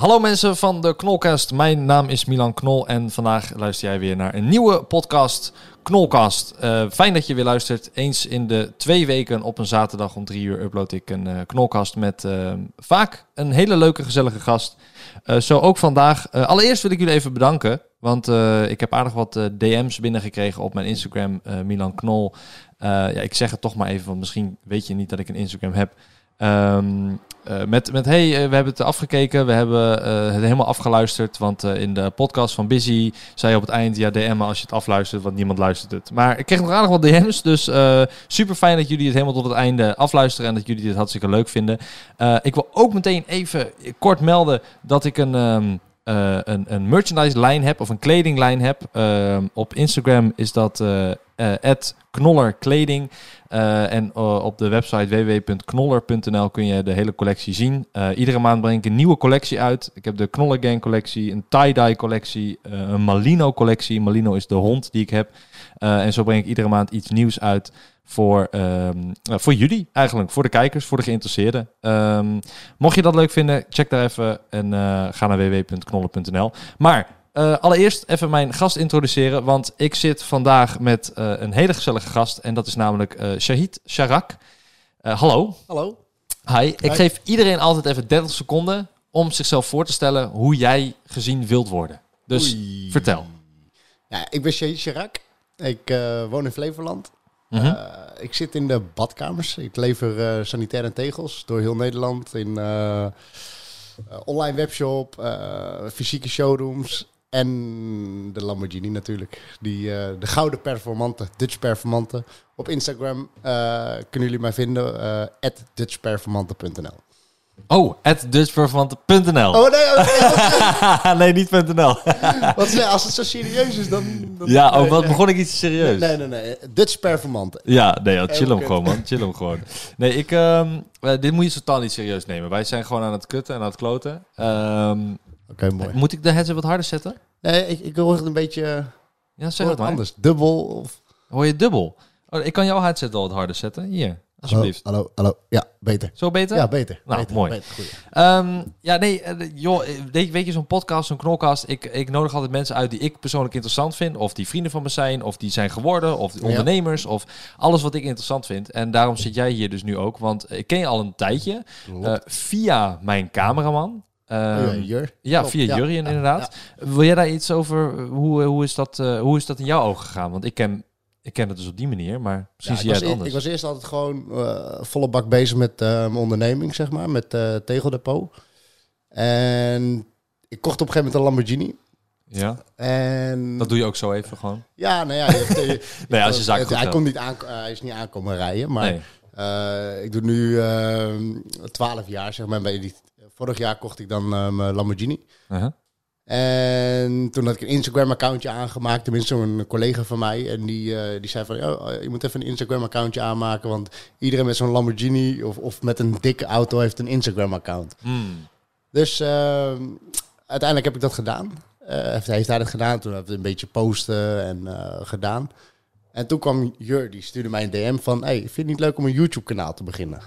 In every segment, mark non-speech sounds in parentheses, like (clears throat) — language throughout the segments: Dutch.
Hallo mensen van de Knolcast. Mijn naam is Milan Knol en vandaag luister jij weer naar een nieuwe podcast, Knolcast. Uh, fijn dat je weer luistert. Eens in de twee weken op een zaterdag om drie uur upload ik een uh, Knolcast met uh, vaak een hele leuke, gezellige gast. zo ook vandaag. allereerst wil ik jullie even bedanken, want ik heb aardig wat DM's binnengekregen op mijn Instagram, Milan Knol. ja, ik zeg het toch maar even, want misschien weet je niet dat ik een Instagram heb. Um, uh, met, met hey, uh, we hebben het afgekeken, we hebben uh, het helemaal afgeluisterd. Want in de podcast van Busy zei je op het eind, ja DM als je het afluistert, want niemand luistert het. Maar ik kreeg nog aardig wat DM's, dus super fijn dat jullie het helemaal tot het einde afluisteren en dat jullie dit hartstikke leuk vinden. ik wil ook meteen even kort melden dat ik een... Um, uh, een, een merchandise lijn heb of een kledinglijn heb. Uh, op Instagram is dat uh, knollerkleding. en op de website www.knoller.nl kun je de hele collectie zien. iedere maand breng ik een nieuwe collectie uit. Ik heb de Knoller Gang collectie, een tie-dye collectie, een Malino collectie. Malino is de hond die ik heb. en zo breng ik iedere maand iets nieuws uit voor, um, voor jullie eigenlijk, voor de kijkers, voor de geïnteresseerden. Um, mocht je dat leuk vinden, check daar even en uh, ga naar www.knollen.nl. Maar uh, allereerst even mijn gast introduceren, want ik zit vandaag met uh, een hele gezellige gast en dat is namelijk Shahid Sharak. hallo. Hallo. Hi. Ik geef iedereen altijd even 30 seconden om zichzelf voor te stellen hoe jij gezien wilt worden. Dus Oei. vertel. Ja, ik ben Shahid Sharak. Ik woon in Flevoland. Mhm. Eh, ik zit in de badkamers. Ik lever uh, sanitaire tegels door heel Nederland. In uh, online webshop, fysieke showrooms en de Lamborghini natuurlijk. Die, de gouden performante, Dutch performante. Op Instagram kunnen jullie mij vinden, at dutchperformante.nl. Oh, at dutchperformante.nl. Oh nee, oh, nee, (laughs) niet .nl. Zeg, (laughs) als het zo serieus is, dan... dan ja, oh, wat begon ik iets serieus? Nee, nee, nee. Dutch Performante. Ja, nee, ja, chill hem gewoon, man. Chill hem gewoon. Nee, ik... Um, dit moet je totaal niet serieus nemen. Wij zijn gewoon aan het kutten en aan het kloten. Um, Oké, okay, mooi. Moet ik de headset wat harder zetten? Nee, ik, ik hoor het een beetje... Ja, zeg het maar. anders. Dubbel of... Hoor je dubbel? Oh, ik kan jouw headset al wat harder zetten. Hier. Alsjeblieft. Hallo, hallo, Ja, beter. Zo beter? Ja, beter. Nou, beter, mooi. um, ja, nee, uh, joh, weet, weet je, zo'n podcast, zo'n knolcast, ik, ik nodig altijd mensen uit die ik persoonlijk interessant vind, of die vrienden van me zijn, of die zijn geworden, of ondernemers, of alles wat ik interessant vind. En daarom zit jij hier dus nu ook, want ik ken je al een tijdje uh, via mijn cameraman. Um, ja, Jur. ja, via Jurien inderdaad. Wil jij daar iets over, hoe, hoe, is dat, uh, hoe is dat in jouw ogen gegaan? Want ik ken ik ken het dus op die manier, maar precies ja, jij het anders. Ik was eerst altijd gewoon uh, volle bak bezig met uh, mijn onderneming, zeg maar, met uh, tegeldepot. En ik kocht op een gegeven moment een Lamborghini. Ja. En dat doe je ook zo even gewoon. Ja, nou ja. Je, (laughs) je, nee, als je zaak hij komt niet aan, hij is niet aankomen rijden, maar nee. ik doe nu twaalf jaar, zeg maar. Bij die, vorig jaar kocht ik dan mijn Lamborghini. -huh. En toen had ik een Instagram-accountje aangemaakt, tenminste een collega van mij. En die, uh, die zei van, oh, je moet even een Instagram-accountje aanmaken, want iedereen met zo'n Lamborghini of, of met een dikke auto heeft een Instagram-account. Mm. Dus uh, uiteindelijk heb ik dat gedaan. Uh, heeft, heeft hij dat gedaan, toen heb ik een beetje posten en gedaan. En toen kwam Jur, die stuurde mij een DM van, hey, vind je het niet leuk om een YouTube-kanaal te beginnen?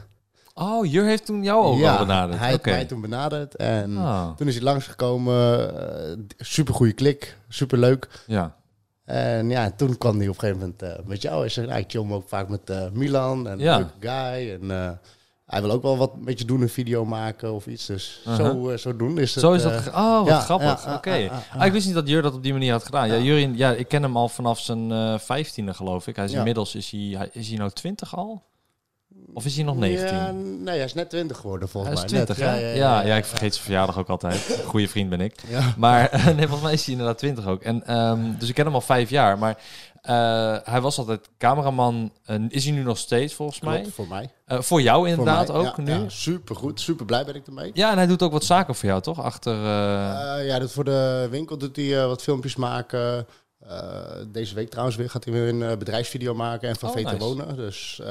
Oh, Jur heeft toen jou ook ja, al benaderd. hij heeft mij toen benaderd. En oh. toen is hij langsgekomen. Uh, super goede klik. Super leuk. Ja. En ja, toen kwam hij op een gegeven moment uh, met jou. Hij zei, nou, ik chill ook vaak met uh, Milan. En ja. leuke guy. En hij wil ook wel wat een beetje doen, een video maken of iets. Dus uh -huh. zo, zo doen is het. Zo is dat. oh, wat ja, grappig. Oké. Okay. ah, ik wist niet dat Jur dat op die manier had gedaan. Ja, ja, ik ken hem al vanaf zijn vijftiende, geloof ik. Hij is inmiddels, is hij, is hij nou twintig al? Of is hij nog 19? Ja, nee, hij is net 20 geworden volgens Hij is mij. 20, Net. hè? Ja, ja, ik vergeet zijn verjaardag ook altijd. (laughs) Goeie vriend ben ik. Maar (laughs) nee, volgens mij is hij inderdaad 20 ook. En, ehm, dus ik ken hem al vijf jaar. Maar eh, hij was altijd cameraman. Is hij nu nog steeds, volgens mij? Voor mij. Eh, voor jou Voor inderdaad mij, ook ja, nu? Ja, super goed, super blij ben ik ermee. Ja, en hij doet ook wat zaken voor jou, toch? Achter... eh, ja, dat voor de winkel doet hij wat filmpjes maken. Deze week trouwens weer gaat hij weer een bedrijfsvideo maken en van Oh, nice. Wonen. Dus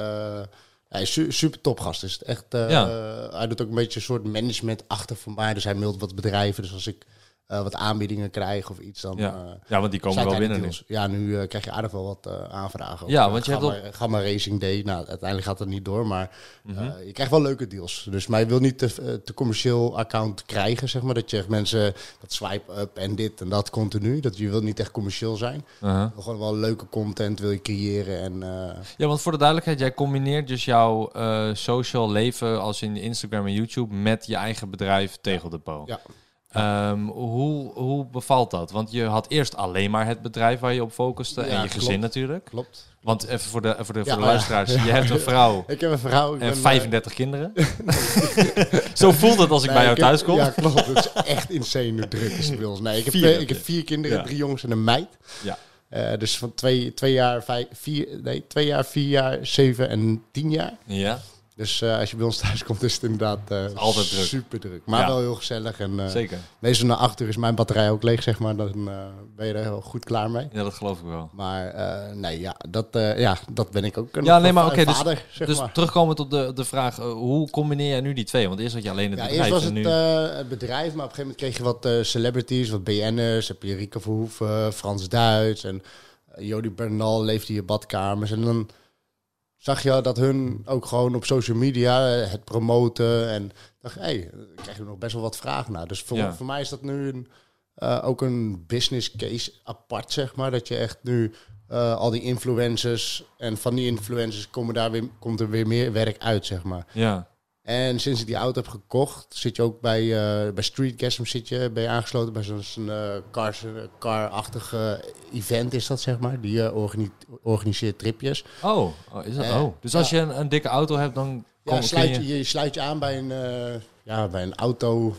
hij is su- super topgast. Is het echt, eh, Ja. Hij doet ook een beetje een soort management achter voor mij. Dus hij mailt wat bedrijven. Dus als ik eh, wat aanbiedingen krijg of iets, dan... Ja. eh, ja, want die komen wel binnen nu. Ja, nu eh, krijg je aardig wel wat aanvragen. Ja, want je eh, hebt Gamma, Gamma Racing Day. Nou, uiteindelijk gaat het niet door, maar Mhm. je krijgt wel leuke deals. Dus je wil niet te, te commercieel account krijgen, zeg maar. Dat je echt mensen dat swipe up en dit en dat continu. Dat je wil niet echt commercieel zijn. Uh-huh. Gewoon wel leuke content wil je creëren en Ja, want voor de duidelijkheid, jij combineert dus jouw social leven als in Instagram en YouTube met je eigen bedrijf Tegeldepot. ja. Ehm, hoe, hoe bevalt dat? Want je had eerst alleen maar het bedrijf waar je op focuste en je gezin natuurlijk. Klopt. Want even voor de, voor de, Ja, voor de ja. luisteraars, je hebt een vrouw (laughs) Ik heb een vrouw. en ben, eh, 35 kinderen. (laughs) Zo voelt het als ik nee, bij jou thuis kom. Ja, klopt. Het is echt insane hoe druk is het bij ons. Nee, ik heb, Vier twee- ik heb vier kinderen, drie jongens en een meid. Ja. Eh, dus van twee, twee jaar, vijf, vier, nee, twee jaar, vier jaar, zeven en tien jaar. Ja, Dus eh, als je bij ons thuis (laughs) komt, is het inderdaad eh, Altijd druk. super druk. Maar Ja. wel heel gezellig. En eh, zeker. meestal na acht uur is mijn batterij ook leeg, zeg maar. Dan ben je er heel goed klaar mee. Ja, dat geloof ik wel. Maar nee, ja dat, ja, dat ben ik ook. Ja, nee, maar oké, dus- zeg dus maar. terugkomend op de, de vraag, hoe combineer jij nu die twee? Want eerst had je alleen het Ja, bedrijf eerst was het nu... het bedrijf, maar op een gegeven moment kreeg je wat celebrities, wat BN'ers. Heb je Rieke Verhoeven, Frans Duits en uh, Jody Bernal leefde in je badkamers. En dan zag je dat hun ook gewoon op social media eh, het promoten. En dacht, hé, hey, daar krijg je nog best wel wat vragen naar. Dus voor, Ja. voor mij is dat nu een, eh, ook een business case apart, zeg maar. Dat je echt nu eh, al die influencers en van die influencers komen daar weer, komt er weer meer werk uit, zeg maar. Ja, En sinds ik die auto heb gekocht, zit je ook bij, eh bij Streetgasm zit je, ben je aangesloten bij zo'n zo'n, eh, cars- eh, car-achtig eh, event is dat, zeg maar. Die organi- organiseert tripjes. Oh, oh, is dat? Oh. Dus als ja. je een, een dikke auto hebt, dan Ja, kom, sluit kun je, je sluit je aan bij een, ja, bij een auto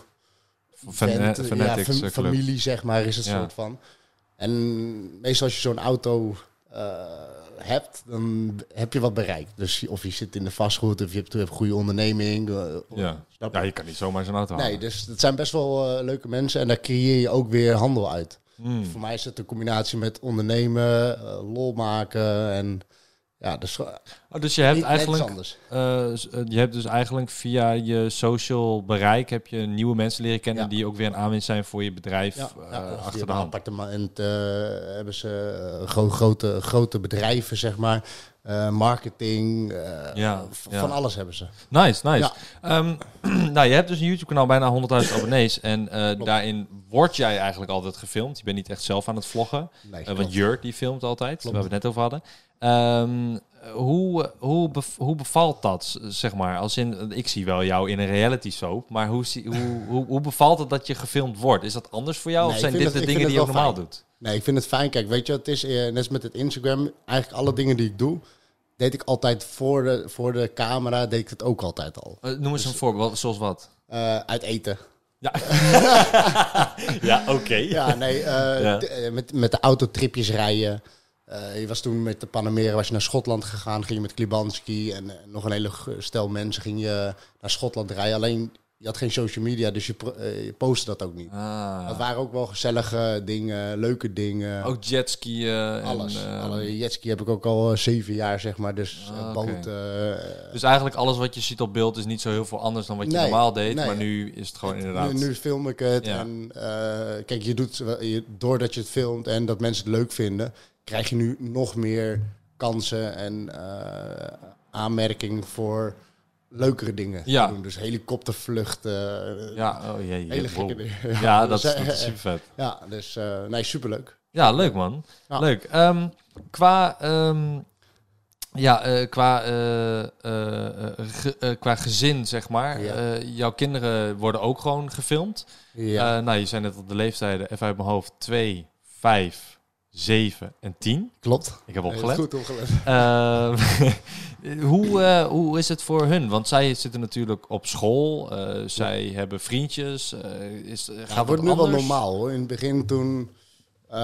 Fan- eh, ja, fam- familie, zeg maar, is het Ja. soort van. En meestal als je zo'n auto hebt, dan heb je wat bereikt. Dus of je zit in de vastgoed, of je hebt, een goede onderneming. eh, Ja. snap je? ja, je kan niet zomaar zo'n auto Nee, halen. dus het zijn best wel eh, leuke mensen en daar creëer je ook weer handel uit. Hmm. Voor mij is het een combinatie met ondernemen, eh, lol maken en ja, dus Oh, dus je hebt eigenlijk, eh, eh, je hebt dus eigenlijk via je social bereik heb je nieuwe mensen leren kennen Ja. die ook weer een aanwinst zijn voor je bedrijf Ja, eh, ja, achter de hand. appartement eh, hebben ze gro- grote, grote bedrijven, zeg maar. Marketing, van alles hebben ze. Nice, nice. Ja. Ehm, (clears throat) nou, je hebt dus een YouTube-kanaal bijna 100.000 (coughs) abonnees en daarin word jij eigenlijk altijd gefilmd. Je bent niet echt zelf aan het vloggen. Nee, want Jurt die filmt altijd, waar we het net over hadden. Ehm, hoe, hoe, hoe bevalt dat, zeg maar? Als in, ik zie wel jou in een reality soap, maar hoe, hoe, hoe, hoe bevalt het dat je gefilmd wordt? Is dat anders voor jou Nee, of zijn dit het- de dingen die je normaal doet? Nee, ik vind het fijn. Kijk, weet je, het is eh, net als met het Instagram. Eigenlijk alle dingen die ik doe, deed ik altijd voor de, voor de camera, deed ik het ook altijd al. Eh, noem eens een voorbeeld, zoals wat? Eh, uit eten. Ja, (laughs) ja oké. Ja, nee, Ja. met, met de autotripjes rijden. Eh, je was toen met de Panamera, was je naar Schotland gegaan, ging je met Klibanski en eh, nog een hele stel mensen ging je naar Schotland rijden. Alleen, je had geen social media, dus je, eh, je postte dat ook niet. Ah, Dat waren ook wel gezellige dingen, leuke dingen. ook jetskiën en... alles. eh, Alle jetski heb ik ook al zeven jaar, zeg maar. Dus Ah, boten. Dus eigenlijk alles wat je ziet op beeld is niet zo heel veel anders dan wat je Nee, normaal deed. nee. Maar nu is het gewoon inderdaad... Nu, nu film ik het. Ja. En kijk, je doet, je, doordat je het filmt en dat mensen het leuk vinden, krijg je nu nog meer kansen en eh, aanmerking voor leukere dingen Ja. te doen. Dus helikoptervluchten. Ja, oh jee. hele gekke dingen. Ja, dat, (laughs) Dus, is, dat eh, is super vet. Ja, dus eh, nee, superleuk. Ja, leuk man. Ja. Leuk. Ehm, qua, ehm, ja, eh, qua, eh, eh, eh, ge- eh, qua gezin, zeg maar. Eh, jouw kinderen worden ook gewoon gefilmd. Ja, Eh, nou, je zijn net op de leeftijden, even uit mijn hoofd, 2, 5, 7 en 10. klopt. Ik heb opgelet. Goed opgelet. Ehm, (laughs) Hoe, eh, hoe is het voor hun? Want zij zitten natuurlijk op school. eh, zij hebben vriendjes. eh, is, gaat Ja, het het wordt nu wel normaal hoor. In het begin toen... eh,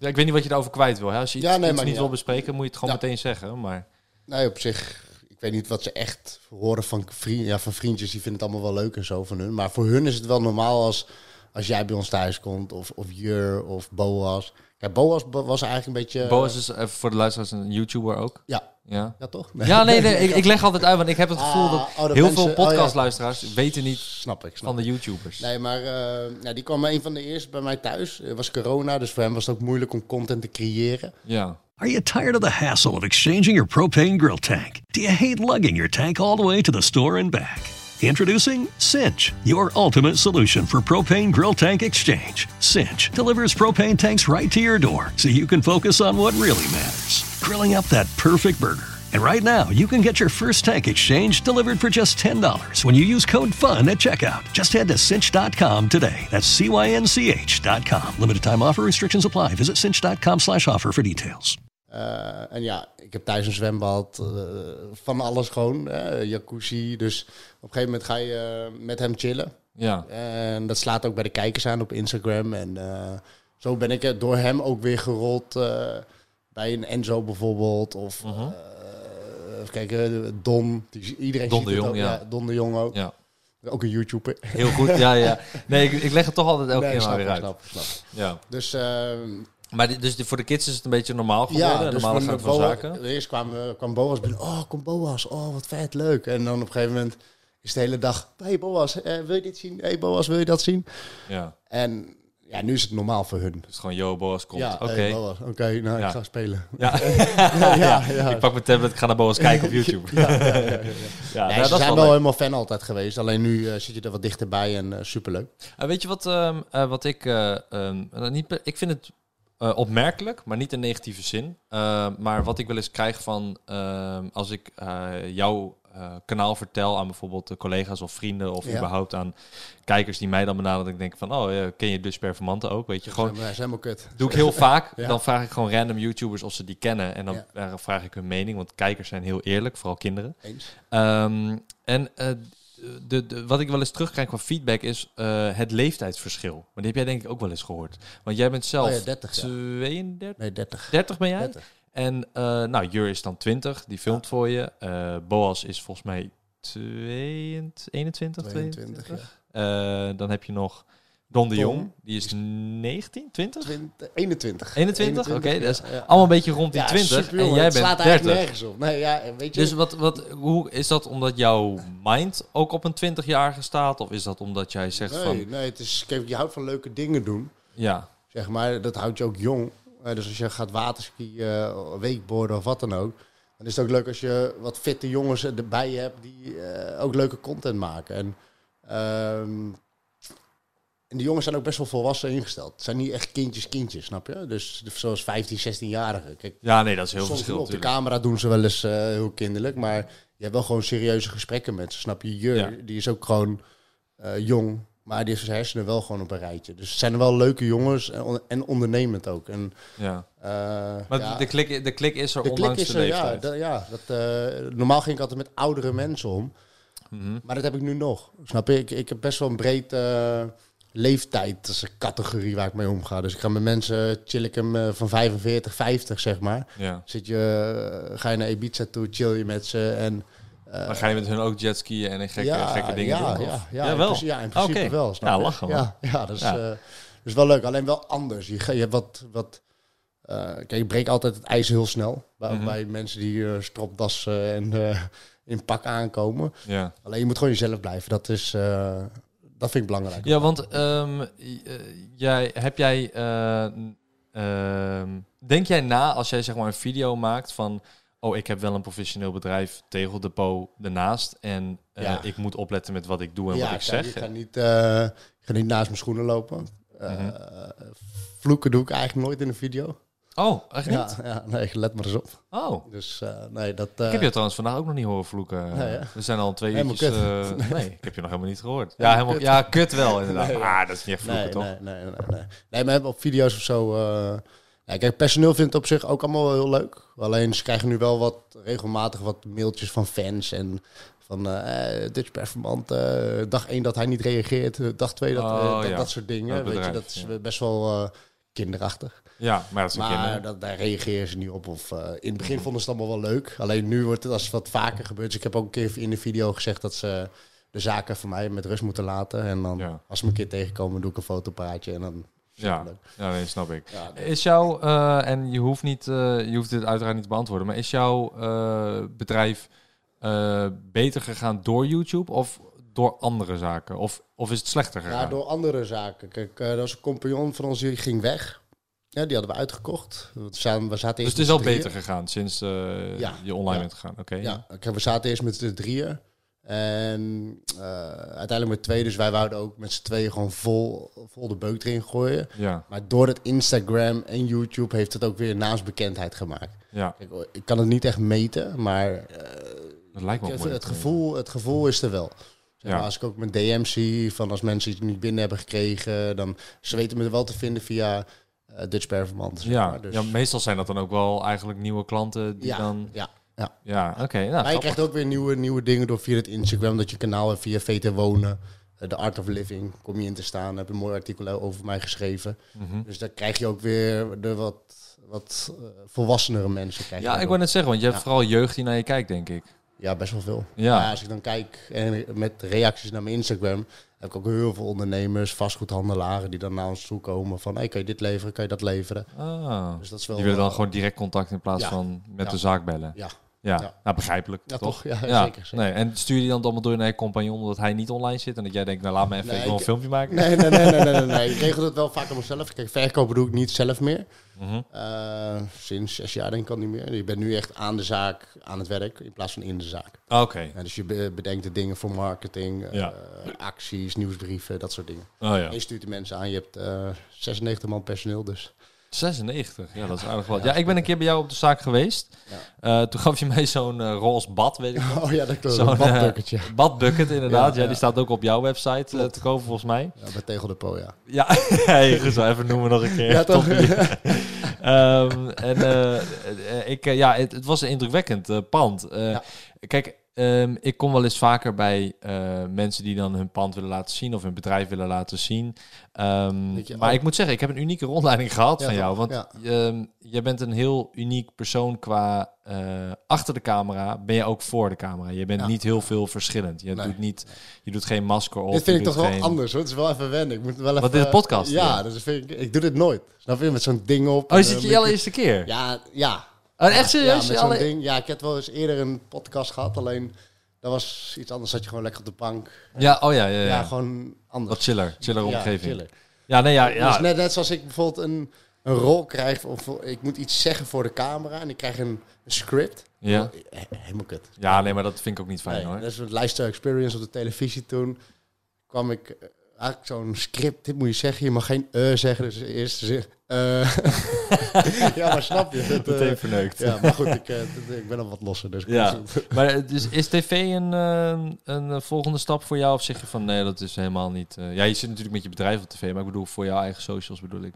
Ja, ik weet niet wat je daarover kwijt wil. Hè? Als je iets, Ja, nee, iets maar niet ja. wil bespreken, moet je het gewoon Ja. meteen zeggen. Maar nee, op zich... Ik weet niet wat ze echt horen van, vriend, ja, van vriendjes. Die vinden het allemaal wel leuk en zo van hun. Maar voor hun is het wel normaal als, als jij bij ons thuis komt. Of, of Jur of Boas. Kijk, Boas was eigenlijk een beetje... Boas is even voor de luisteraars een YouTuber ook. Ja, Ja. ja toch? (laughs) Ja, nee, nee ik, ik leg altijd uit, want ik heb het gevoel Ah, dat oh, dat heel mensen- veel oh, ja. podcastluisteraars weten niet Snap ik, snap van de YouTubers. Nee, maar eh, ja, die kwam een van de eerste bij mij thuis. Het was corona, dus voor hem was het ook moeilijk om content te creëren. Ja. Are you tired of the hassle of exchanging your propane grill tank? Do you hate lugging your tank all the way to the store and back? Introducing Cinch, your ultimate solution for propane grill tank exchange. Cinch delivers propane tanks right to your door so you can focus on what really matters grilling up that perfect burger. And right now, you can get your first tank exchange delivered for just $10 when you use code FUN at checkout. Just head to cinch.com today. That's C-Y-N-C-H.com. Limited time offer restrictions apply. Visit cinch.com slash offer for details. Eh, en ja, ik heb thuis een zwembad, eh, van alles gewoon, eh, jacuzzi. Dus op een gegeven moment ga je eh, met hem chillen. Ja. En dat slaat ook bij de kijkers aan op Instagram. En zo ben ik door hem ook weer gerold bij een Enzo bijvoorbeeld. Of Mhm. eh, even kijken, Don. Die, iedereen Don ziet de Jong, ook. ja. Don de Jong ook. ja. Ook een YouTuber. Heel goed. Ja, ja. Nee, ik, ik leg het toch altijd elke (laughs) Nee, keer maar weer uit. snap snap. Ja. Dus eh, Maar dus voor de kids is het een beetje normaal geworden. ja, dus normale van van Boas- zaken. Eerst kwam, kwam Boas binnen. Oh, kom Boas. Oh, wat vet, leuk. En dan op een gegeven moment is de hele dag... Hey Boas, eh, wil je dit zien? Hey Boas, wil je dat zien? Ja. En ja, nu is het normaal voor hun. Dus gewoon, yo, Boas komt. Ja, Oké. hey. Oké, nou, Ja. ik ga spelen. (laughs) Ja. ja, ja. Ik pak mijn tablet, ik ga naar Boas kijken op (laughs) YouTube. Ja, ja, ja, (laughs) ja. Nee, nou, ze dat is zijn wel helemaal fan altijd geweest. Alleen nu eh, zit je er wat dichterbij en eh, superleuk. Weet je wat, ehm, eh, wat ik... eh, ehm, eh, niet, ik vind het eh, opmerkelijk, maar niet in negatieve zin. Eh, maar wat ik wel eens krijg van... ehm, als ik eh, jouw kanaal vertel aan bijvoorbeeld de collega's of vrienden... of Ja. überhaupt aan kijkers die mij dan benaderen... dat ik denk van, oh, ken je dus performanten ook? Weet je, gewoon... Hij is helemaal kut. Doe ik heel (laughs) vaak. Ja. Dan vraag ik gewoon random YouTubers of ze die kennen. En dan Ja. vraag ik hun mening. Want kijkers zijn heel eerlijk, vooral kinderen. Eens. Ehm, en de, de, wat ik wel eens terugkrijg qua feedback is eh, het leeftijdsverschil. Maar die heb jij denk ik ook wel eens gehoord. Want jij bent zelf Oh ja, 30, ja. 32, Nee, 30. 30 ben jij? 30. En eh, nou, Jur is dan 20, die filmt voor je. Eh, Boas is volgens mij 22, 21, 22, 22. Eh, dan heb je nog Don de Jong, die is 19, 20? 20, 21. 21? Oké, dat is ja, ja. Allemaal een beetje rond die Ja, 20. super, en jij bent slaat 30. eigenlijk nergens op. Nee, ja, weet je. Dus wat, wat, hoe is dat omdat jouw mind ook op een 20-jarige staat? Of is dat omdat jij zegt nee, van... nee, het is, kijk, je houdt van leuke dingen doen. Ja, Zeg maar, dat houdt je ook jong. Eh, dus als je gaat waterskiën, eh, weekborden of wat dan ook. Dan is het ook leuk als je wat fitte jongens erbij hebt die eh, ook leuke content maken. En, ehm, en die jongens zijn ook best wel volwassen ingesteld. Het zijn niet echt kindjes, kindjes, snap je? Dus zoals 15, 16-jarigen. Kijk, ja nee, dat is heel verschil op de camera doen ze wel eens eh, heel kinderlijk. Maar je hebt wel gewoon serieuze gesprekken met ze, snap je? Jur, Ja. die is ook gewoon eh, jong. Maar die heeft zijn hersenen wel gewoon op een rijtje. Dus het zijn wel leuke jongens en, on- en ondernemend ook. En, Ja. eh, Maar ja, de, klik, de klik is er de klik is de er, ja, ja dat, normaal ging ik altijd met oudere mensen om. Mhm. Maar dat heb ik nu nog. Snap je? Ik, ik heb best wel een breed eh, leeftijd. Dat is een categorie waar ik mee omga. Dus ik ga met mensen chill ik hem eh, van 45, 50 zeg maar. Ja. Zit je, eh, ga je naar Ibiza toe, chill je met ze en... eh, Dan ga je met hun ook jetskiën en gekke, gekke dingen ja, doen? Ja, of? ja, in wel. principe- Ja, in principe wel. Snap Ja, je? lachen, man. Ja, ja, dat is, Ja. eh, dat is wel leuk. Alleen wel anders. Je, je hebt wat... wat eh, kijk, ik breek altijd het ijs heel snel. Bij, Mhm. bij mensen die eh stropdassen en eh, in pak aankomen. Ja. Alleen je moet gewoon jezelf blijven. Dat is... dat vind ik belangrijk. Ja, want ehm, eh, jij, heb jij, eh, ehm, denk jij na als jij zeg maar een video maakt van, oh ik heb wel een professioneel bedrijf, tegeldepot ernaast en eh, Ja. ik moet opletten met wat ik doe en ja, wat ik zeg. Ik ga, niet, ik ga niet naast mijn schoenen lopen. Mhm. Vloeken doe ik eigenlijk nooit in een video. Oh, echt niet? Ja, ja, nee, let maar eens op. Oh, Dus eh, nee, dat... eh, ik heb je trouwens vandaag ook nog niet horen vloeken. Nee? We zijn al twee uurtjes... eh, (laughs) nee, ik heb je nog helemaal niet gehoord. Ja, Helemaal kut. ja kut wel inderdaad. Nee, ah, dat is niet echt vloeken, nee, toch? Nee, nee, nee, nee. Nee, maar op video's of zo... Ja, kijk, personeel vindt het op zich ook allemaal wel heel leuk. Alleen ze krijgen nu wel wat regelmatig wat mailtjes van fans en van eh Dutch Performant. dag 1 dat hij niet reageert, dag 2 dat, Oh, dat, ja. dat soort dingen. Dat Weet je, dat is ja. best wel kinderachtig. Ja, maar dat is Maar dat, daar reageren ze niet op. Of, eh, in het begin vonden ze het allemaal wel leuk. Alleen nu wordt het als wat vaker gebeurt. Dus ik heb ook een keer in de video gezegd dat ze de zaken van mij met rust moeten laten. En dan, Ja. als ze me een keer tegenkomen, doe ik een fotopraatje. En dan Ja, ja nee, snap ik. Ja, nee. Is jouw, eh, en je hoeft, niet, eh, je hoeft dit uiteraard niet te beantwoorden, maar is jouw bedrijf beter gegaan door YouTube of door andere zaken? Of, of is het slechter gegaan? Ja, door andere zaken. Kijk, er was een compagnon van ons die ging weg. Ja, die hadden we uitgekocht. We zaten, we zaten dus het is al beter gegaan sinds eh, Ja, je online ja. bent gegaan. Oké. Ja, we zaten eerst met z'n drieën. En eh, uiteindelijk met twee. Dus wij wouden ook met z'n tweeën gewoon vol, vol de beuk erin gooien. Ja, Maar door het Instagram en YouTube heeft het ook weer naamsbekendheid gemaakt. ja, Kijk, ik kan het niet echt meten, maar eh, dat lijkt me het, het, gevoel, het gevoel is er wel. Zeg maar, Ja. Als ik ook mijn DM zie van als mensen iets niet binnen hebben gekregen, dan ze weten me wel te vinden via Dutch Performance. Ja, maar. Dus, ja, meestal zijn dat dan ook wel eigenlijk nieuwe klanten die ja, dan... ja, ja. Ja, oké. nou, Maar je krijgt ook weer nieuwe, nieuwe dingen door via het Instagram, dat je kanaal hebt via VT Wonen. eh, The Art of Living, kom je in te staan. Heb een mooi artikel over mij geschreven. Mhm. Dus dan krijg je ook weer de wat, wat eh, volwassenere mensen. Krijg Ja, ik wou net zeggen, want je hebt Ja. vooral jeugd die naar je kijkt, denk ik. Ja, best wel veel. Ja. Maar als ik dan kijk en met reacties naar mijn Instagram, heb ik ook heel veel ondernemers, vastgoedhandelaren die dan naar ons toe komen van, hey, kan je dit leveren, kan je dat leveren? Ah. Dus dat is wel. Die willen dan eh, gewoon direct contact in plaats ja. van met Ja. de zaak bellen. Ja, Ja, Ja. Nou, begrijpelijk. ja toch? toch? Ja, zeker. zeker. Nee, en stuur je dan allemaal door naar je compagnon omdat hij niet online zit en dat jij denkt, nou laat me even, Nee, ik wil een filmpje maken? Nee, nee, nee, nee, nee, nee, nee. (laughs) Ik regel het wel vaak aan mezelf. Kijk, verkopen doe ik niet zelf meer. Mhm. Eh, sinds zes jaar denk ik al niet meer. Je bent nu echt aan de zaak, aan het werk, in plaats van in de zaak. Oké. Ja, dus je be- bedenkt de dingen voor marketing, eh, acties, nieuwsbrieven, dat soort dingen. Oh ja. En je stuurt de mensen aan. Je hebt eh 96 man personeel, dus 96, ja, dat is aardig wat. Ja, ik ben een keer bij jou op de zaak geweest. Eh, toen gaf je mij zo'n eh, roze bad, weet ik (laughs) nog. Oh ja, dat klopt. Zo'n, Zo'n badbucketje. eh, badbucket inderdaad. Ja, die staat ook op jouw website eh, te kopen volgens mij. Ja, bij Tegel de Po, ja. Ja, hey, goed zo even noemen nog een keer. Ja, toch? (laughs) Ehm, en eh, eh, ik, eh, ja, het, het was een indrukwekkend eh, pand. Eh. Kijk, ehm, ik kom wel eens vaker bij eh, mensen die dan hun pand willen laten zien of hun bedrijf willen laten zien. Ehm, je, maar oh. ik moet zeggen, ik heb een unieke rondleiding gehad Ja, van jou. Want Ja. ehm, je bent een heel uniek persoon qua eh, achter de camera. Ben je ook voor de camera. Je bent Ja. niet heel veel verschillend. Je, Nee. doet, niet, je doet geen masker op. Dit vind je ik toch wel geen- anders, hoor. Het is wel even wennen. Ik moet wel even... Wat, dit podcast? Ja, dus vind ik... Ik doe dit nooit. Snap je? Met zo'n ding op. Oh, is het eh, je met- allereerste keer? Ja, ja. Oh, echt serieus? Ja, met zo'n ding. Ja, ik heb wel eens eerder een podcast gehad. Alleen, dat was iets anders. Zat je gewoon lekker op de bank. Ja, oh ja, ja, ja. Ja, gewoon anders. Wat chiller, chiller Ja, omgeving. chiller. Ja, nee, ja, ja. Dus net, net zoals ik bijvoorbeeld een, een rol krijg, of ik moet iets zeggen voor de camera en ik krijg een, een script. Ja. He- helemaal kut. ja, nee, maar dat vind ik ook niet fijn Nee, hoor. Dat is een lifestyle experience op de televisie toen. Kwam ik eigenlijk zo'n script, dit moet je zeggen, je mag geen eh zeggen, dus eerst zin. eh (laughs) ja, maar snap je? Dat, eh, Meteen verneukt. ja, maar goed, ik, ik ben al wat losser, dus Ja. Maar dus is tv een, een volgende stap voor jou? Of zeg je van nee, dat is helemaal niet... ja, je zit natuurlijk met je bedrijf op tv, maar ik bedoel voor jouw eigen socials bedoel ik.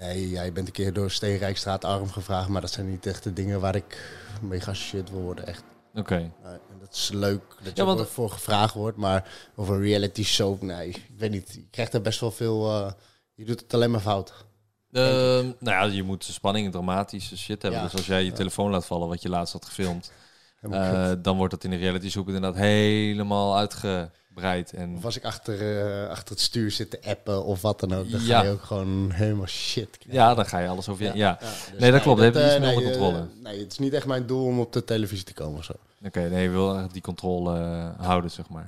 Nee, ja, je bent een keer door Steenrijkstraat arm gevraagd, maar dat zijn niet echt de dingen waar ik mee geassocieerd wil worden, echt. Oké. En dat is leuk dat je Ja, want- er voor gevraagd wordt, maar over een reality show, nee, ik weet niet. Je krijgt er best wel veel, eh, je doet het alleen maar fout. Ehm, nou ja, je moet spanning en dramatische shit hebben. Ja. Dus als jij je telefoon laat vallen, wat je laatst had gefilmd, Eh, dan wordt dat in de reality zoek inderdaad helemaal uitgebreid. En Of als ik achter, eh, achter het stuur zit te appen of wat dan ook, dan Ja. ga je ook gewoon helemaal shit krijgen. ja, dan ga je alles over je... Ja. dus Nee, dat klopt. Dat heb je iets meer onder nee, controle. nee, het is niet echt mijn doel om op de televisie te komen of zo. Oké, nee, je wil eigenlijk die controle eh, houden, zeg maar.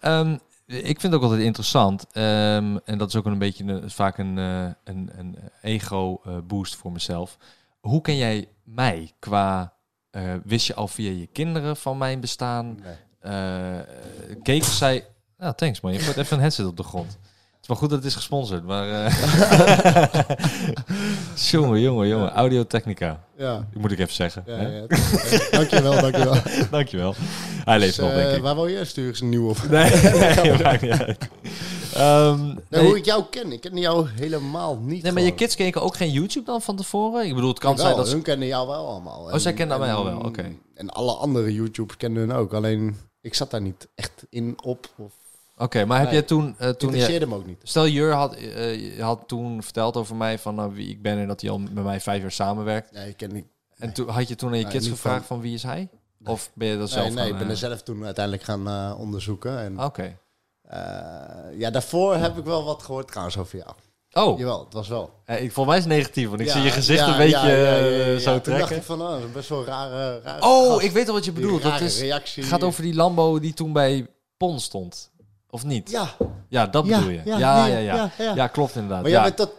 Ehm, ik vind het ook altijd interessant. ehm, en dat is ook een beetje een, vaak een, een, een ego-boost voor mezelf. Hoe ken jij mij qua... eh, wist je al via je kinderen van mijn bestaan? Nee. Eh keken zij... Nou, thanks man. Je gooit even een headset op de grond. Het is wel goed dat het is gesponsord, maar... eh (laughs) jongen, jongen, jongen. Audio Technica. Ja, Moet ik even zeggen. ja, hè? ja. Dankjewel, dankjewel. (laughs) Dankjewel. Hij leeft Dus, nog, denk eh, ik. Waar wil je? Stuur eens een nieuwe op. (laughs) Nee, nee maakt niet uit. Ehm, Nou, nee, Hoe ik jou ken, ik ken jou helemaal niet. nee, maar je kids keken ook geen YouTube dan van tevoren? Ik bedoel, het kan zijn dat ze... hun kennen jou wel allemaal. Oh, zij kennen mij al wel, oké. En alle andere YouTubers kennen hun ook. Alleen, ik zat daar niet echt in op. Of Oké, maar heb Nee. jij toen... het toen je, me ook niet. stel, Jur had, eh, had toen verteld over mij van nou, wie ik ben... en dat hij al met mij vijf jaar samenwerkt. Nee, ik ken niet. En toen had je toen aan je kids gevraagd van- van wie is hij? Of ben je dat zelf Nee, ik ben eh, er zelf toen uiteindelijk gaan onderzoeken. En Oké. ja, daarvoor heb ik wel wat gehoord trouwens over jou. Oh, Jawel, het was wel. ik, voor mij is het negatief, want ik Ja, zie je gezicht ja, een beetje zo Toen dacht trekken. ik van, oh, dat is best wel rare, rare Oh, gast. ik weet al wat je bedoelt. Dat is, reactie. gaat over die Lambo die toen bij Pon stond. Of niet? Ja, Ja, dat bedoel je. Ja, ja, ja, ja. Ja, ja, ja. klopt inderdaad. maar jij bent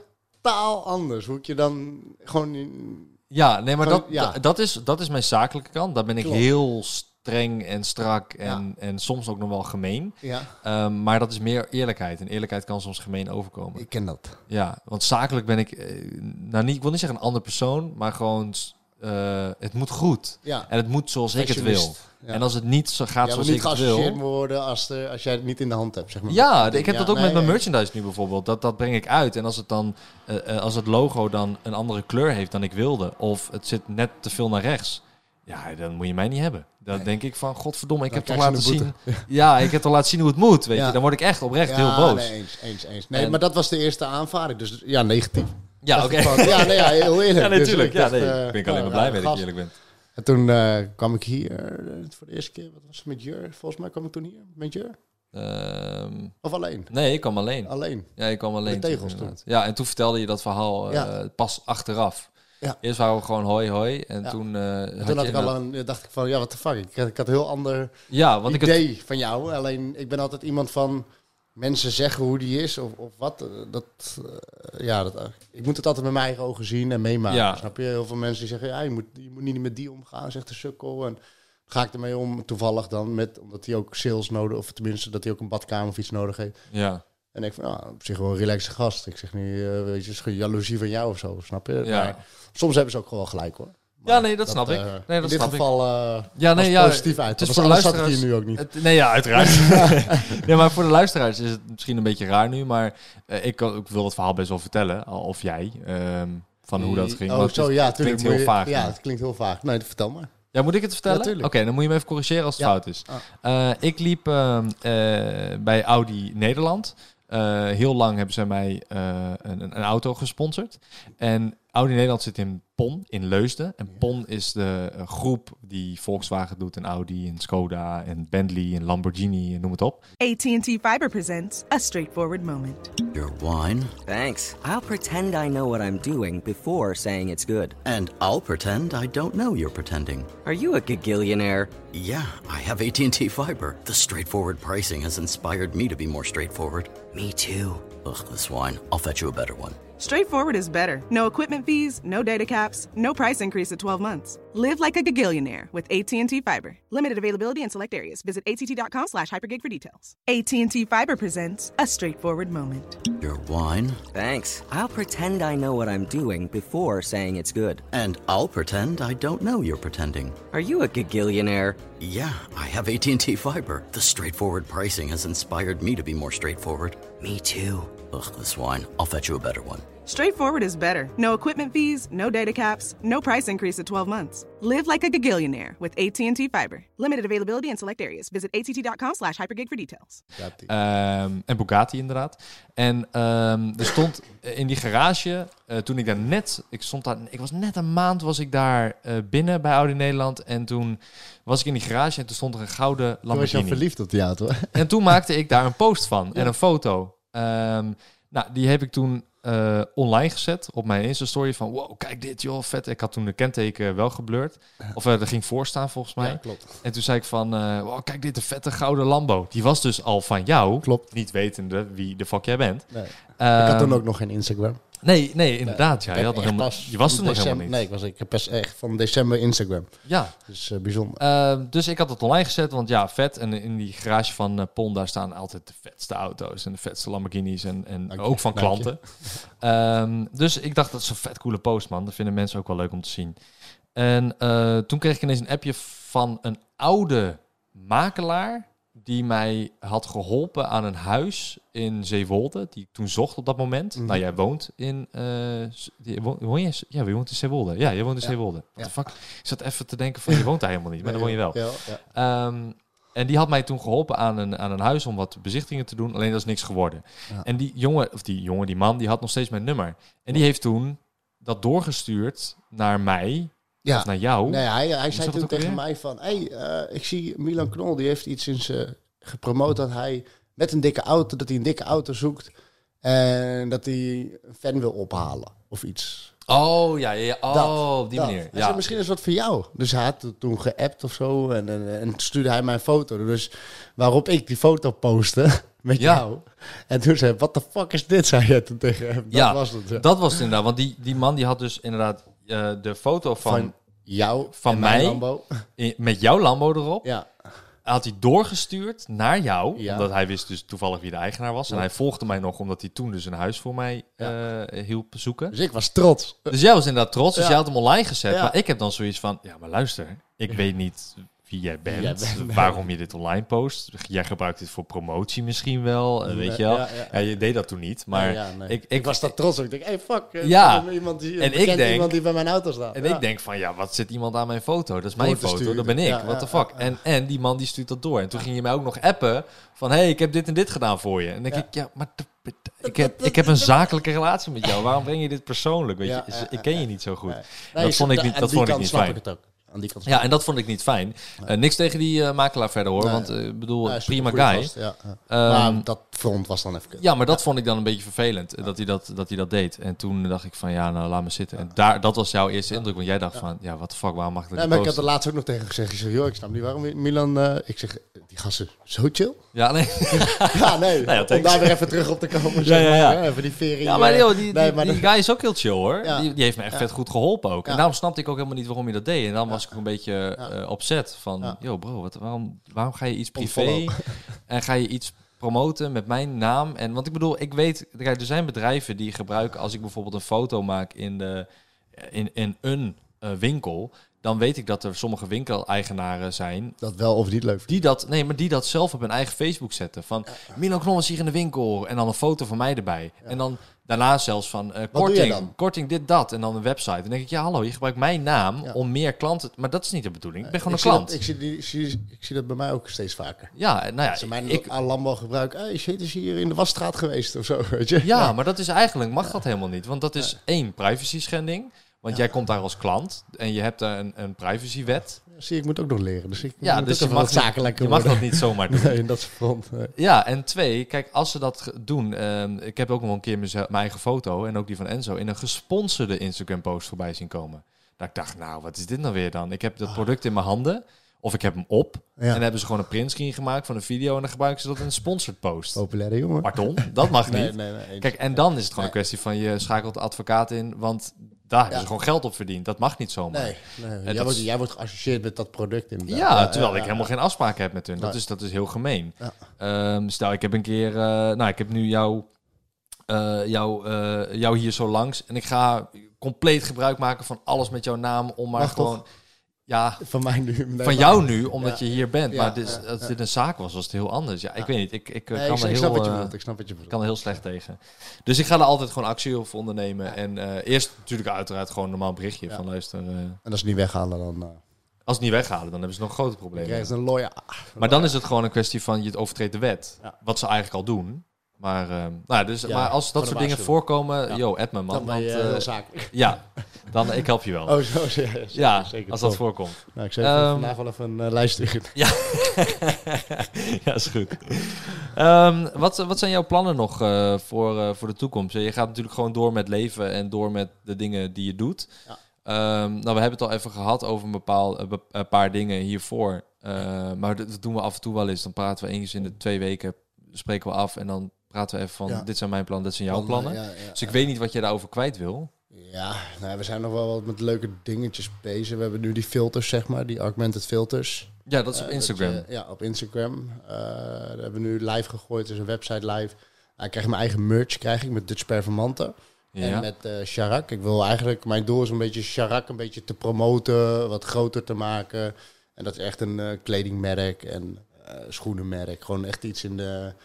totaal anders. Hoe ik je dan gewoon... in- ja, nee, maar dat, Gewoon, dat, is, dat is mijn zakelijke kant. Daar ben ik Klopt. heel streng en strak en, en soms ook nog wel gemeen. Ja, Ehm, maar dat is meer eerlijkheid. En eerlijkheid kan soms gemeen overkomen. ik ken dat. Ja, want zakelijk ben ik, eh, nou niet, ik wil niet zeggen een andere persoon, maar gewoon, eh, het moet goed. Ja. En het moet zoals ik het wil. Ja. En als het niet zo gaat ja, zoals niet ik het geassocieerd wil... worden als, er, als jij het niet in de hand hebt, zeg maar. Ja, ik heb Ja, dat ook nee, met mijn merchandise nu bijvoorbeeld. Dat, dat breng ik uit. En als het dan, eh, eh, als het logo dan een andere kleur heeft dan ik wilde, of het zit net te veel naar rechts, ja, dan moet je mij niet hebben. Dan Nee. denk ik van, godverdomme, ik Dan heb toch laten zien. (laughs) Ja, ik heb toch laten zien hoe het moet, weet je. Dan word ik echt oprecht heel boos. Nee, eens, eens, eens. Nee, En- maar dat was de eerste aanvaring. Dus ja, negatief. Ja, oké. Ja, nee, ja, heel (laughs) eerlijk. Ja, Dus natuurlijk. ik Ja, nee, eh, ik ben ik alleen nou, maar blij ja, mee dat je eerlijk bent. En toen eh, kwam ik hier eh, voor de eerste keer. Wat was het met Jur? Volgens mij kwam ik toen hier met Jur. Ehm, Of alleen? nee, ik kwam alleen. Alleen. Ja, ik kwam alleen. Met tegels toen. Ja, en toen vertelde je dat verhaal eh, Ja. pas achteraf. Ja. Eerst waren we gewoon hoi hoi. En Ja. toen, En toen had je ik al een, dacht ik van, ja, wat de fuck. Ik, had- ik had een heel ander Ja, want ik het, idee van jou. Alleen, ik ben altijd iemand van mensen zeggen hoe die is of, of wat. eh, Dat, eh, ja, dat, eh, ik moet het altijd met mijn eigen ogen zien en meemaken. Ja. Snap je? Heel veel mensen die zeggen, ja, je moet, je moet niet met die omgaan, zegt de sukkel. En ga ik ermee om, toevallig dan, met, omdat hij ook sales nodig, of tenminste dat hij ook een badkamer of iets nodig heeft. ja. En ik van, ja, op zich wel een relaxe gast. Ik zeg niet, eh, weet je, is jaloezie van jou of zo, snap je? Ja. Maar soms hebben ze ook gewoon gelijk hoor. Ja, nee, dat snap ik. eh, Nee, in dit snap geval eh Ja, nee, ja, positief uit. het is voor de luisteraars- hier nu ook niet. Het, nee, ja, uiteraard. (laughs) (laughs) nee, maar voor de luisteraars is het misschien een beetje raar nu. Maar eh, ik, kan, ik wil het verhaal best wel vertellen. Of jij. ehm, van hoe dat ging. Oh, het zo, ja, het klinkt heel je- vaag. Ja, het klinkt heel vaag. Nee, vertel maar. Ja, moet ik het vertellen? Ja, Oké, dan moet je me even corrigeren als het Ja. fout is. Ah. Ik liep ehm, eh, bij Audi Nederland. Heel lang hebben zij mij een, een auto gesponsord. En Audi Nederland zit in PON, in Leusden. En PON is de eh, groep die Volkswagen doet en Audi en Skoda en Bentley en Lamborghini en noem het op. AT&T Fiber presents a straightforward moment. Your wine? Thanks. I'll pretend I know what I'm doing before saying it's good. And I'll pretend I don't know you're pretending. Are you a gagillionaire? Yeah, I have AT&T Fiber. The straightforward pricing has inspired me to be more straightforward. Me too. Ugh, this wine. I'll fetch you a better one. Straightforward is better. No equipment fees, no data caps, no price increase at 12 months. Live like a gagillionaire with AT&T Fiber. Limited availability in select areas. Visit att.com slash hypergig for details. AT&T Fiber presents a straightforward moment. Your wine? Thanks. I'll pretend I know what I'm doing before saying it's good. And I'll pretend I don't know you're pretending. Are you a gagillionaire? Yeah, I have AT&T Fiber. The straightforward pricing has inspired me to be more straightforward. Me too. Ugh, this wine. I'll fetch you a better one. Straightforward is better. No equipment fees, no data caps, no price increase at 12 months. Live like a gagillionaire with AT&T Fiber. Limited availability in select areas. Visit att.com slash hypergig for details. Ehm, en Bugatti inderdaad. En ehm, er stond in die garage, eh, toen ik daar net, ik stond daar, ik was net een maand was ik daar eh, binnen bij Audi Nederland. En toen was ik in die garage en toen stond er een gouden Toen was je al Lamborghini. verliefd op die auto. En toen maakte ik daar een post van en een foto. Ehm, nou, die heb ik toen eh, online gezet op mijn Insta-story van... Wow, kijk dit joh, vet. Ik had toen de kenteken wel geblurred. (laughs) Of eh, er ging voor staan volgens mij. Ja, klopt. En toen zei ik van... eh, wow, kijk dit, een vette gouden Lambo. Die was dus al van jou. Klopt. Niet wetende wie de fuck jij bent. Nee. ik Ehm, had toen ook nog geen Instagram. Nee, nee, inderdaad. Ja, je, had nog helemaal, je was toen nog helemaal niet. Nee, ik, was, ik heb pas echt van december Instagram. Ja, Dus eh, bijzonder. Ehm, dus ik had het online gezet, want ja, vet. En in die garage van eh Pon, daar staan altijd de vetste auto's en de vetste Lamborghinis en, en Dank je, ook van klanten. Ehm, dus ik dacht, dat is een vet coole post, man. Dat vinden mensen ook wel leuk om te zien. En eh, toen kreeg ik ineens een appje van een oude makelaar die mij had geholpen aan een huis in Zeewolde, die ik toen zocht op dat moment. Mhm. Nou, jij woont in... die- woon, je, ja, je woont in Zeewolde. Ja, je woont in Ja. Zeewolde. What the fuck? Ik zat even te denken van, je woont daar helemaal niet, maar dan woon je wel. Ja. Ehm, en die had mij toen geholpen aan een, aan een huis om wat bezichtingen te doen. Alleen dat is niks geworden. Ja. En die jongen, of die jongen, die man, die had nog steeds mijn nummer. En die heeft toen dat doorgestuurd naar mij, Ja. of naar jou. Nee, hij, hij zei toen tegen mij van... hey, eh, ik zie Milan Knol, die heeft iets in zijn gepromoot dat hij met een dikke auto, dat hij een dikke auto zoekt en dat hij een fan wil ophalen of iets. Oh, ja, ja, ja. Oh, Dat, op die dat. manier. Ja. zei, misschien is wat voor jou. Dus hij had toen geappt of zo en, en, en stuurde hij mij een foto. Dus waarop ik die foto postte (laughs) met Ja. jou. En toen zei hij, what the fuck is dit, zei je toen tegen hem. Dat ja, was het. ja. dat was het inderdaad. Want die, die man die had dus inderdaad eh, de foto van, Van jou van mij? Lambo. met jouw Lambo erop. Ja, Had hij doorgestuurd naar jou, Ja. omdat hij wist dus toevallig wie de eigenaar was. En hij volgde mij nog omdat hij toen dus een huis voor mij eh, hielp zoeken. dus ik was trots. Dus jij was inderdaad trots, dus jij had hem online gezet. Maar ik heb dan zoiets van, ja, maar luister, ik weet niet wie jij bent, jij bent. (laughs) waarom je dit online post. Jij gebruikt dit voor promotie misschien wel, eh, weet je wel. ja, Ja, ja. je deed dat toen niet, maar Nee, ik, Ik, ik, was daar trots op. Ik denk, hey, fuck. eh, Ja. Iemand die, En ik denk- iemand die bij mijn auto staat. en ik denk van, ja, wat zit iemand aan mijn foto? Dat is mijn foto, dat ben ik. What the fuck? En, en die man die stuurt dat door. En toen ging je mij ook nog appen van, hey, ik heb dit en dit gedaan voor je. En dan denk Ja. ik, ja, maar ik heb, ik heb een zakelijke relatie met jou. Waarom breng je dit persoonlijk? Weet je, ik ken je niet zo goed. Nee. Dat vond ik niet- dat vond ik niet fijn. ik het ook. Aan die kant Ja, en dat vond ik niet fijn. Eh, niks tegen die eh, makelaar verder hoor, Nee. want eh, ik bedoel, Ja, prima guy. Ja, ja. Ehm, maar dat front was dan even kut. Ja, maar dat vond ik dan een beetje vervelend, dat, hij dat, dat hij dat deed. En toen dacht ik van, ja, nou, laat me zitten. En daar, dat was jouw eerste indruk, want jij dacht van, ja, wat de fuck, waarom mag ik dat Nee, maar ik had er laatst ook nog tegen gezegd. Ik zeg, joh, ik snap niet waarom Milan... ik zeg, die gasten zo chill. Ja, nee. (laughs) ja, nee. ja, om daar weer even terug op te komen. Ja, zeg ja, maar, ja. Even die vering. Ja, maar joh, die, nee, maar die guy is ook heel chill hoor. Ja. Die, die heeft me echt Ja. vet goed geholpen ook. En Ja. daarom snapte ik ook helemaal niet waarom je dat deed. En dan was ik ook een beetje eh, opzet van, yo bro, wat, waarom, waarom ga je iets privé en ga je iets promoten met mijn naam? En want ik bedoel, ik weet, er zijn bedrijven die gebruiken als ik bijvoorbeeld een foto maak in, de, in, in een eh, winkel, dan weet ik dat er sommige winkeleigenaren zijn Dat wel of niet leuk vindt. die dat, nee, maar die dat zelf op hun eigen Facebook zetten. Van Milan Knol is hier in de winkel. En dan een foto van mij erbij. En dan daarna zelfs van eh, korting, korting dit, dat. En dan een website. Dan denk ik, ja hallo, je gebruikt mijn naam Ja. om meer klanten... Maar dat is niet de bedoeling. Ik ben gewoon ik een klant. Dat, ik, zie die, ik, zie, ik zie dat bij mij ook steeds vaker. ja, nou ja, ze mijn ik, aan gebruiken. Hey, shit is hier in de wasstraat geweest of zo, weet je. ja, maar dat is eigenlijk, mag dat helemaal niet. Want dat is één, privacy schending. Want jij komt daar als klant en je hebt daar een, een privacywet. Zie, ik moet ook nog leren. Dus ik Ja, dus je mag, niet- zakelijker je mag dat niet zomaar (laughs) doen. Nee, in dat front. nee. Ja, en twee, kijk, als ze dat doen, ehm, ik heb ook nog een keer mezelf- mijn eigen foto en ook die van Enzo in een gesponsorde Instagram-post voorbij zien komen. Dat ik dacht, nou, wat is dit nou weer dan? Ik heb dat product in mijn handen, of ik heb hem op, Ja. en dan hebben ze gewoon een printscreen gemaakt van een video en dan gebruiken ze dat in een sponsored post. Populaire jongen. Pardon, dat mag (laughs) niet. nee, nee. Kijk, en dan is het gewoon een kwestie van je schakelt de advocaat in, want daar hebben ze gewoon geld op verdiend. Dat mag niet zomaar. Nee, nee. Jij, wordt, is- jij wordt geassocieerd met dat product inderdaad. Ja, terwijl ik helemaal geen afspraken heb met hun. Dat, is, dat is heel gemeen. Ehm, stel, ik heb een keer... eh, nou, ik heb nu jou, eh, jou, eh, jou hier zo langs. En ik ga compleet gebruik maken van alles met jouw naam. Om maar toch? Ja, Van mij nu. Nee, van maar- jou nu, omdat Ja. je hier bent. Ja, maar dit, ja, als ja. dit een zaak was, was het heel anders. Ja, ik weet niet. Ik, ik eh, Nee, kan ik, er ik heel... snap wat je eh, bedoelt. Ik snap wat je bedoelt. kan er heel slecht tegen. Dus ik ga er altijd gewoon actie op ondernemen. En eh, eerst natuurlijk uiteraard gewoon een normaal berichtje Ja. van luister. En als ze niet weghalen, dan uh, als het niet weghalen, dan hebben ze nog grote problemen. krijgen ze een lawyer. Maar dan is het gewoon een kwestie van je overtreedt de wet. Ja. Wat ze eigenlijk al doen. Maar, ehm, nou, dus, Ja, maar als dat soort dingen voorkomen, Ja. yo, me man. Dan ben je want, eh, ja, (laughs) dan ik help je wel. Oh, zo. Ja, zeker, ja, zeker. als dat Top. voorkomt. Nou, ik zou Ehm, vandaag wel even een eh, lijst sturen. (laughs) Ja, (laughs) ja is goed. Ehm, wat, wat zijn jouw plannen nog eh, voor, voor de toekomst? Je gaat natuurlijk gewoon door met leven en door met de dingen die je doet. Ja. Nou, we hebben het al even gehad over een, bepaal, een paar dingen hiervoor. Maar dat, dat doen we af en toe wel eens. Dan praten we eens in de twee weken, spreken we af en dan praten we even van... Ja. dit zijn mijn plannen, dit zijn jouw eh, plannen. Ja, ja, Dus ik weet niet wat je daarover kwijt wil. Ja, nou, we zijn nog wel wat met leuke dingetjes bezig. We hebben nu die filters, zeg maar, die augmented filters. Ja, dat is op Eh, Instagram. je- ja, op Instagram. Eh daar hebben we nu live gegooid, dus een website live. Ik krijg mijn eigen merch, krijg ik met Dutch Performante. ja. En met eh Charak. Ik wil eigenlijk, mijn doel is een beetje Charak een beetje te promoten, wat groter te maken. En dat is echt een eh, kledingmerk. En eh, schoenenmerk. Gewoon echt iets in de eh,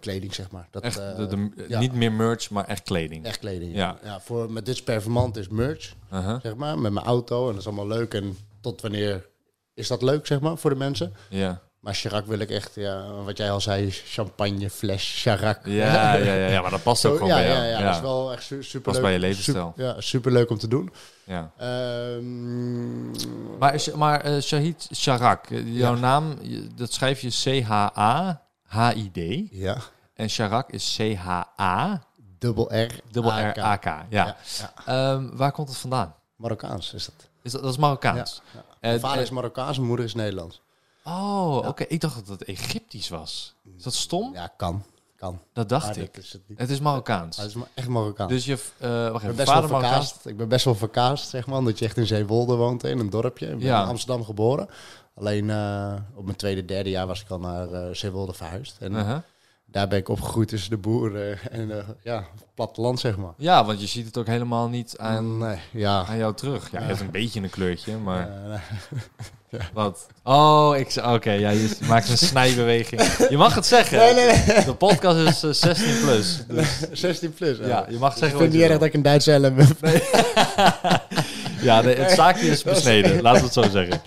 kleding, zeg maar. Dat, Echt, eh, de, de- ja. Niet meer merch, maar echt kleding. Echt kleding. Ja. Ja. voor, met dit performant is merch, Uh-huh. zeg maar. Met mijn auto. En dat is allemaal leuk. En tot wanneer is dat leuk, zeg maar, voor de mensen? Ja. Maar Chirac wil ik echt, ja, wat jij al zei, champagne, fles, Chirac. Ja, ja, ja, ja, maar dat past ook gewoon ja, bij jou. ja, ja, dat is wel echt su super Past leuk. bij je levensstijl. ja, super leuk om te doen. ja. Ehm, Maar, is- maar eh, Shahid Sharak, eh, jouw Ja. naam, dat schrijf je C-H-A-H-I-D. ja, En Sharak is C-H-A, dubbel R, dubbel AK. R-A-K. Ja. Ja, ja. Ehm, waar komt het vandaan? Marokkaans is dat. Is dat, dat is Marokkaans? Ja, Mijn vader is Marokkaans, mijn moeder is Nederlands. Oh, oké. Ik dacht dat het Egyptisch was. Is dat stom? Ja, kan. Kan. Dat dacht Maar ik. dat is het. Het is Marokkaans. Hij is echt Marokkaans. Dus je, eh wacht even, best vader Marokkaans. Ik ben best wel verkaasd, zeg maar. Omdat je echt in Zeewolde woont, in een dorpje. Ik ben Ja. in Amsterdam geboren. Alleen eh, op mijn tweede, derde jaar was ik al naar eh Zeewolde verhuisd. En daar ben ik opgegroeid tussen de boeren (laughs) en eh, ja, het platteland, zeg maar. Ja, want je ziet het ook helemaal niet aan, Nee, ja. aan jou terug. Ja, je hebt een beetje een kleurtje, maar... Nee. (laughs) Wat? Oh, ik Oké, ja, je maakt een snijbeweging. Je mag het zeggen. Nee, nee, nee. De podcast is eh, 16 plus. Dus, (laughs) 16 plus. ja, je mag Ik zeggen vind het je niet erg dat ik een Duitse helm heb. Ja, nee, het zaakje is besneden. (laughs) Laten we het zo zeggen.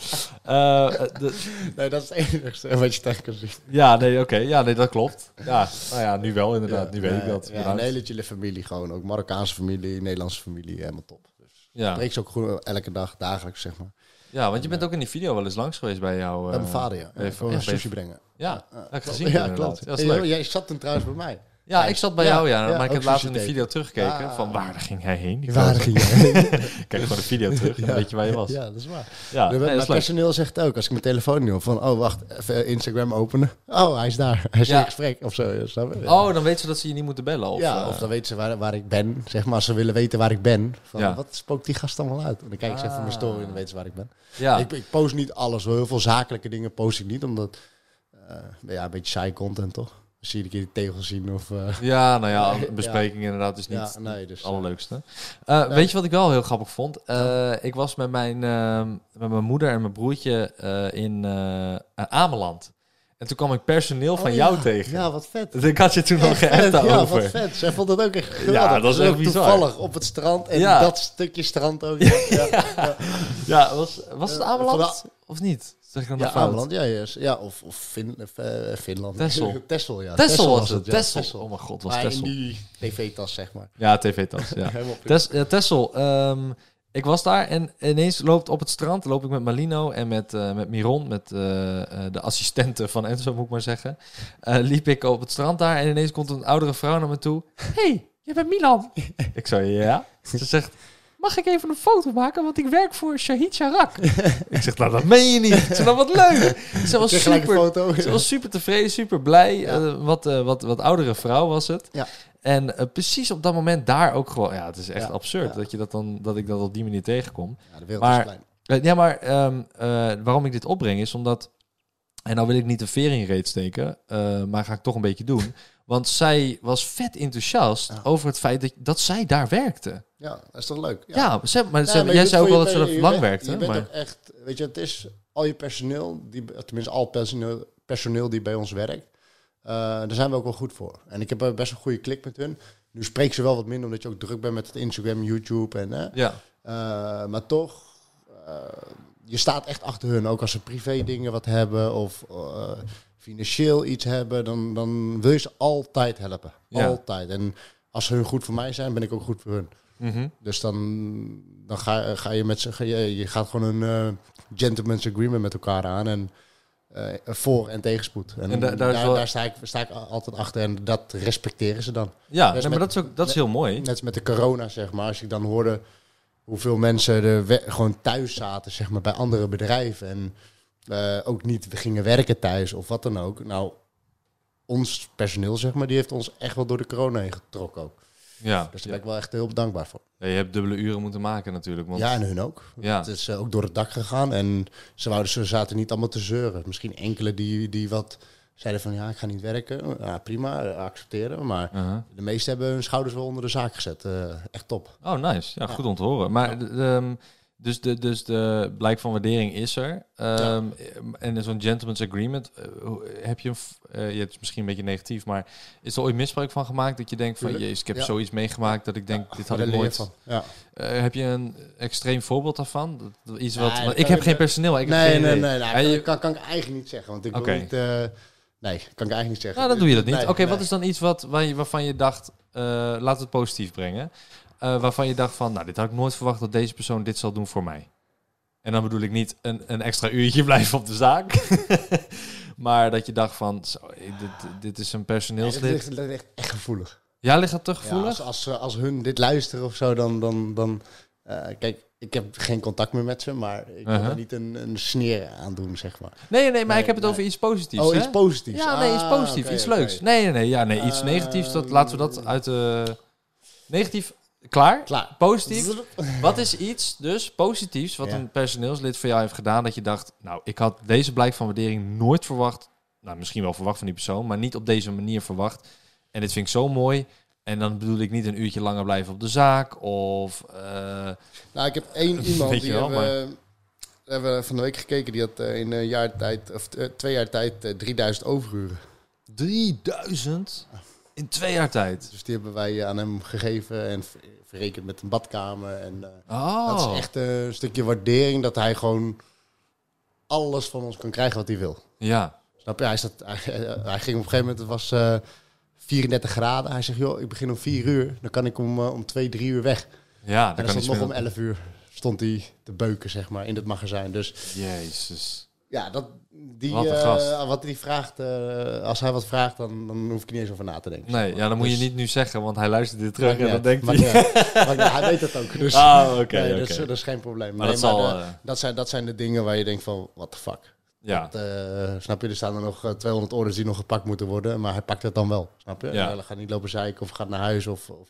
Eh, de- Nee, dat is het enige wat je tegen kan zien. ja, nee, oké. Ja, nee, dat klopt. Ja, nou ja, nu wel inderdaad. nu weet ik dat. Ja, een hele chille familie gewoon. Ook Marokkaanse familie, Nederlandse familie, helemaal top. Dus Ja. spreek ze ook gewoon elke dag, dagelijks, zeg maar. ja, want je bent ook in die video wel eens langs geweest bij jou. Bij mijn eh, vader, ja. ja, een sushi brengen. Ja, dat ik gezien. Ja, klopt. Leuk. Jij zat toen trouwens bij mij. Ja, ik zat bij jou, ja. maar ik heb laatst in de video teruggekeken. Ah. Van waar ging hij heen? Waar ging (laughs) je? Kijk gewoon de video (laughs) terug en weet je waar je was. Ja, dat is waar. Ja, mijn personeel zegt ook, als ik mijn telefoon op, van, oh wacht, even Instagram openen. Oh, hij is daar. Hij is in gesprek of zo. Oh, dan weten ze dat ze je niet moeten bellen? Of, ja, eh, of dan weten ze waar, waar ik ben. Zeg maar, als ze willen weten waar ik ben. Van. Wat spookt die gast allemaal uit? En dan kijk ik ze even mijn story en Ah. dan weten ze waar ik ben. ja. Ik, ik post niet alles. Heel veel zakelijke dingen post ik niet. Omdat, eh, ja, een beetje saai content toch? Zie je een keer die tegels zien of... eh, ja, nou ja, (laughs) Nee, bespreking inderdaad is niet ja, nee, dus... het allerleukste. Eh, Weet je wat ik wel heel grappig vond? Eh, Ik was met mijn, met mijn moeder en mijn broertje eh, in eh, Ameland. En toen kwam ik personeel van oh, jou ja. tegen. Ja, wat vet. Dus (laughs) ik had je toen nog geappt vet, Ja, wat vet. Zij vond het ook echt geweldig. Ja, dat is echt ook bizar. toevallig op het strand. En Ja. dat stukje strand ook. (laughs) Ja, ja, was, was het Eh, Ameland of niet? Zeg ik dan Ja? Ameland, ja, yes. ja. Of, of Fin, eh, Finland. Texel. (laughs) Texel, ja. Tessel was het. ja, Tessel. Oh mijn god, was Tessel. die tv-tas, zeg maar. Ja, tv-tas. Ja. (laughs) Tes, Tessel, ehm, ik was daar en ineens loopt op het strand, loop ik met Malino en met, eh, met Miron, met eh, de assistente van Enzo, moet ik maar zeggen. Liep ik op het strand daar en ineens komt een oudere vrouw naar me toe. hey, je bent Milan. (laughs) ik zei, ja. Ze zegt, mag ik even een foto maken, want ik werk voor Shahid Sharak. (laughs) ik zeg, nou dat meen je niet. (laughs) Zeg, nou wat leuk. Ze was super, foto. ze was super tevreden, super blij. Ja. Eh, wat, eh, wat, wat oudere vrouw was het. Ja. En eh, precies op dat moment daar ook gewoon... Ja, het is echt absurd dat, je dat, dan, dat ik dat op die manier tegenkom. Ja, de wereld Maar- is klein. Ja, maar ehm, eh, waarom ik dit opbreng is omdat... En nou wil ik niet de veer in je reet steken, maar ga ik toch een beetje doen. (laughs) Want zij was vet enthousiast Ja. over het feit dat, dat zij daar werkte. Ja, dat is toch leuk? Ja, ze, maar, Ja, jij zei ook wel dat ze er lang werkte. Je bent Maar, echt, weet je, het is al je personeel, die, tenminste al personeel, personeel die bij ons werkt, eh, daar zijn we ook wel goed voor. En ik heb eh, best een goede klik met hun. Nu spreek ze wel wat minder, omdat je ook druk bent met het Instagram, YouTube en... eh, ja, Uh, maar toch, uh, je staat echt achter hun. Ook als ze privé dingen wat hebben of financieel iets hebben, dan, dan wil je ze altijd helpen. Ja. Altijd. En als hun goed voor mij zijn, ben ik ook goed voor hun. Mhm. Dus dan, dan ga, ga je met ze, je, je gaat gewoon een uh, gentleman's agreement met elkaar aan. En uh, voor- en tegenspoed. En, En da- daar daar, is wel- daar sta, ik, sta ik altijd achter en dat respecteren ze dan. ja nee, maar met- dat is, ook, dat is heel mooi. Net als met de corona, zeg maar. Als ik dan hoorde hoeveel mensen er gewoon thuis zaten, zeg maar, bij andere bedrijven. En eh, ook niet gingen werken thuis of wat dan ook. Nou, ons personeel, zeg maar, die heeft ons echt wel door de corona heen getrokken ook. Ja, Dus daar ben ik wel echt heel dankbaar voor. Ja, je hebt dubbele uren moeten maken natuurlijk. Want, Ja, en hun ook. Ja. Het is eh, ook door het dak gegaan. En ze, wouden, ze zaten niet allemaal te zeuren. Misschien enkele die, die wat zeiden van, ja, ik ga niet werken. Ja, prima, accepteren. Maar Uh-huh. de meesten hebben hun schouders wel onder de zaak gezet. Eh, echt top. Oh, nice. Ja, Ja. goed om te horen. Maar de- de, ehm, Dus de, dus de blijk van waardering is er. Ehm, En zo'n gentleman's agreement, eh, heb je, een eh, je hebt misschien een beetje negatief, maar is er ooit misbruik van gemaakt dat je denkt van, jezus, ik heb Ja. zoiets meegemaakt dat ik denk, dit had ik nooit. van. Ja. Eh, heb je een extreem voorbeeld daarvan? Dat- Iets wat, Nee, ik heb ik- geen personeel. Ik heb nee, geen nee, idee. nee, nee. Ja, je- kan, kan ik eigenlijk niet zeggen. Want ik Oké. wil niet... eh, nee, kan ik eigenlijk niet zeggen. Nou, dan doe je dat niet. Nee, Oké, nee. wat is dan iets wat, waar je, waarvan je dacht, eh we het positief brengen. Eh, waarvan je dacht van, nou, dit had ik nooit verwacht dat deze persoon dit zal doen voor mij. En dan bedoel ik niet een, een extra uurtje (laughs) blijven op de zaak. (laughs) maar dat je dacht van, zo, eh, dit, dit is een personeelslid. ligt, dat ligt echt gevoelig. Ja, ligt dat te Ja, gevoelig? als, als, als hun dit luisteren of zo, dan... dan, dan eh, kijk, ik heb geen contact meer met ze, maar ik wil Uh-huh. daar niet een, een sneer aan doen, zeg maar. nee, nee, maar Nee, ik heb het nee. over iets positiefs. oh, hè? iets positiefs. Ja, nee, iets Ah, positiefs, iets leuks. Nee, nee, nee, ja, nee, iets Eh, negatiefs. Dat, laten we dat uit de... Negatief, klaar? Klaar. Positief. (laughs) Wat is iets dus positiefs wat Ja. een personeelslid voor jou heeft gedaan dat je dacht, nou, ik had deze blijk van waardering nooit verwacht. Nou, misschien wel verwacht van die persoon, maar niet op deze manier verwacht. En dit vind ik zo mooi. En dan bedoel ik niet een uurtje langer blijven op de zaak of... eh, Nou, ik heb één (laughs) iemand die wel, hebben, hebben we van de week gekeken. Die had eh, in een jaar tijd, of eh, twee jaar tijd, eh, 3000 overuren. 3000 in twee jaar tijd. Dus die hebben wij eh, aan hem gegeven en ver- verrekend met een badkamer. En eh, Oh, dat is echt een stukje waardering dat hij gewoon alles van ons kan krijgen wat hij wil. Ja, Snap je? Hij, zat, hij, hij ging op een gegeven moment, het was eh 34 graden. Hij zegt, joh, ik begin om 4 uur. Dan kan ik om, eh, om 2, 3 uur weg. ja, En dan kan stond niet nog om 11 uur stond hij te beuken, zeg maar, in het magazijn. Dus Jezus. ja, dat, die, Wat een gast. wat hij vraagt, eh, als hij wat vraagt, dan, dan hoef ik er niet eens over na te denken. Nee, ja, dan moet je Dus- niet nu zeggen, want hij luistert dit terug en dan uit. denkt hij... hij weet het ook. Dus, Ah, oké, nee, dat, is, dat is geen probleem. Maar Nee, dat zal... dat, eh, dat, zijn, dat zijn de dingen waar je denkt van, what the fuck. Ja, eh, snap je, er staan er nog eh, 200 orders die nog gepakt moeten worden, maar hij pakt het dan wel. Snap je? Ja. Hij gaat niet lopen zeiken of gaat naar huis of, of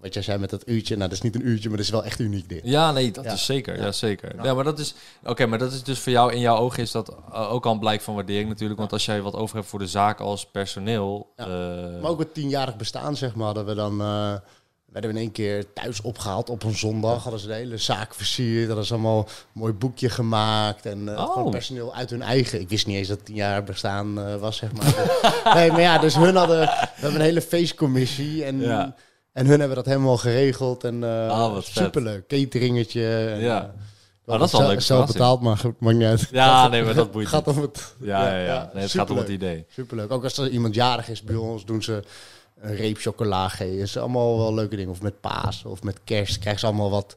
wat jij zei met dat uurtje. Nou, dat is niet een uurtje, maar dat is wel echt uniek dit. Ja, nee, dat Ja. is zeker. Ja, Ja. zeker. Ja. maar dat is. Oké, maar dat is dus voor jou in jouw ogen is dat eh, ook al een blijk van waardering natuurlijk. Want als jij wat over hebt voor de zaak als personeel. Eh, Maar ook het tienjarig bestaan, zeg maar, hadden we dan... eh, werden we in één keer thuis opgehaald op een zondag. Hadden ze de hele zaak versierd. Hadden ze allemaal een mooi boekje gemaakt. En Oh. gewoon personeel uit hun eigen... Ik wist niet eens dat het tien jaar bestaan eh, was, zeg maar. (laughs) nee, maar ja, dus hun hadden... We hebben een hele feestcommissie. En, Ja. en hun hebben dat helemaal geregeld. En Ah, vet. superleuk. Cateringetje. En, Ja. Maar dat is wel een zelf- betaald, maar goed, maakt niet uit. Ja, nee, maar dat boeit gaat niet. om het... ja, ja, ja. Nee, het gaat om het idee. Superleuk. Ook als er iemand jarig is bij ons, doen ze een reep chocola geven. Dat is allemaal wel leuke dingen. Of met paas of met kerst krijgen ze allemaal wat.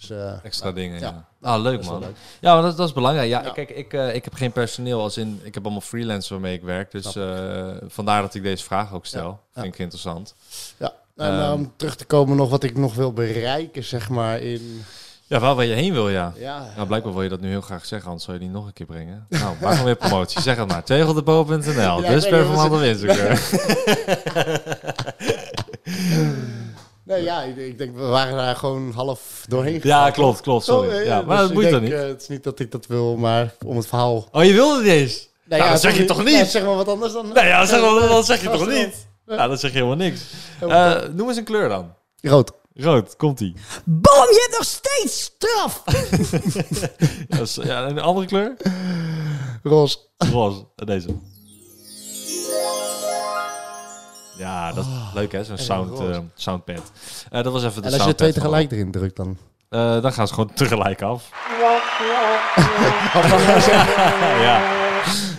Dus, eh, Extra dingen. Ja. Ja. Ah, leuk man. leuk. Ja, maar dat, dat is belangrijk. Ja, Ja. kijk, ik, eh, ik heb geen personeel als in. Ik heb allemaal freelancers waarmee ik werk. Dus eh, vandaar dat ik deze vraag ook stel. Ja. Vind ik interessant. ja. En Ehm. om terug te komen nog wat ik nog wil bereiken, zeg maar, in... Ja, waar, waar je heen wil, ja. Ja, Nou, blijkbaar wil je dat nu heel graag zeggen, anders zou je die nog een keer brengen. Nou, maak weer promotie. Zeg het maar. Tegeldepot.nl. Ja, dus performant wat op Instagram. (laughs) nee, ja, ik, ik denk, we waren daar gewoon half doorheen Ja, klopt, klopt. Sorry. Oh, Ja, maar dus dat moet dan niet. eh, het is niet dat ik dat wil, maar om het verhaal... Oh, je wilde het eens? Nee, Nou, dat zeg je toch niet? Ja, zeg maar wat anders dan... Nee, ja, (laughs) dat zeg, je- dat zeg je Ja, toch niet? Ja, dat zeg je helemaal niks. Eh, noem eens een kleur dan. Rood. Rood, komt-ie. Bam, je hebt nog steeds straf! (laughs) Ja, Ja, een andere kleur? Roze. Roze. En Deze. Ja, dat is leuk hè, zo'n sound, eh, soundpad. Eh, dat was even de En als je twee tegelijk erin drukt, dan... Eh, dan gaan ze gewoon tegelijk af. (laughs) (laughs) ja.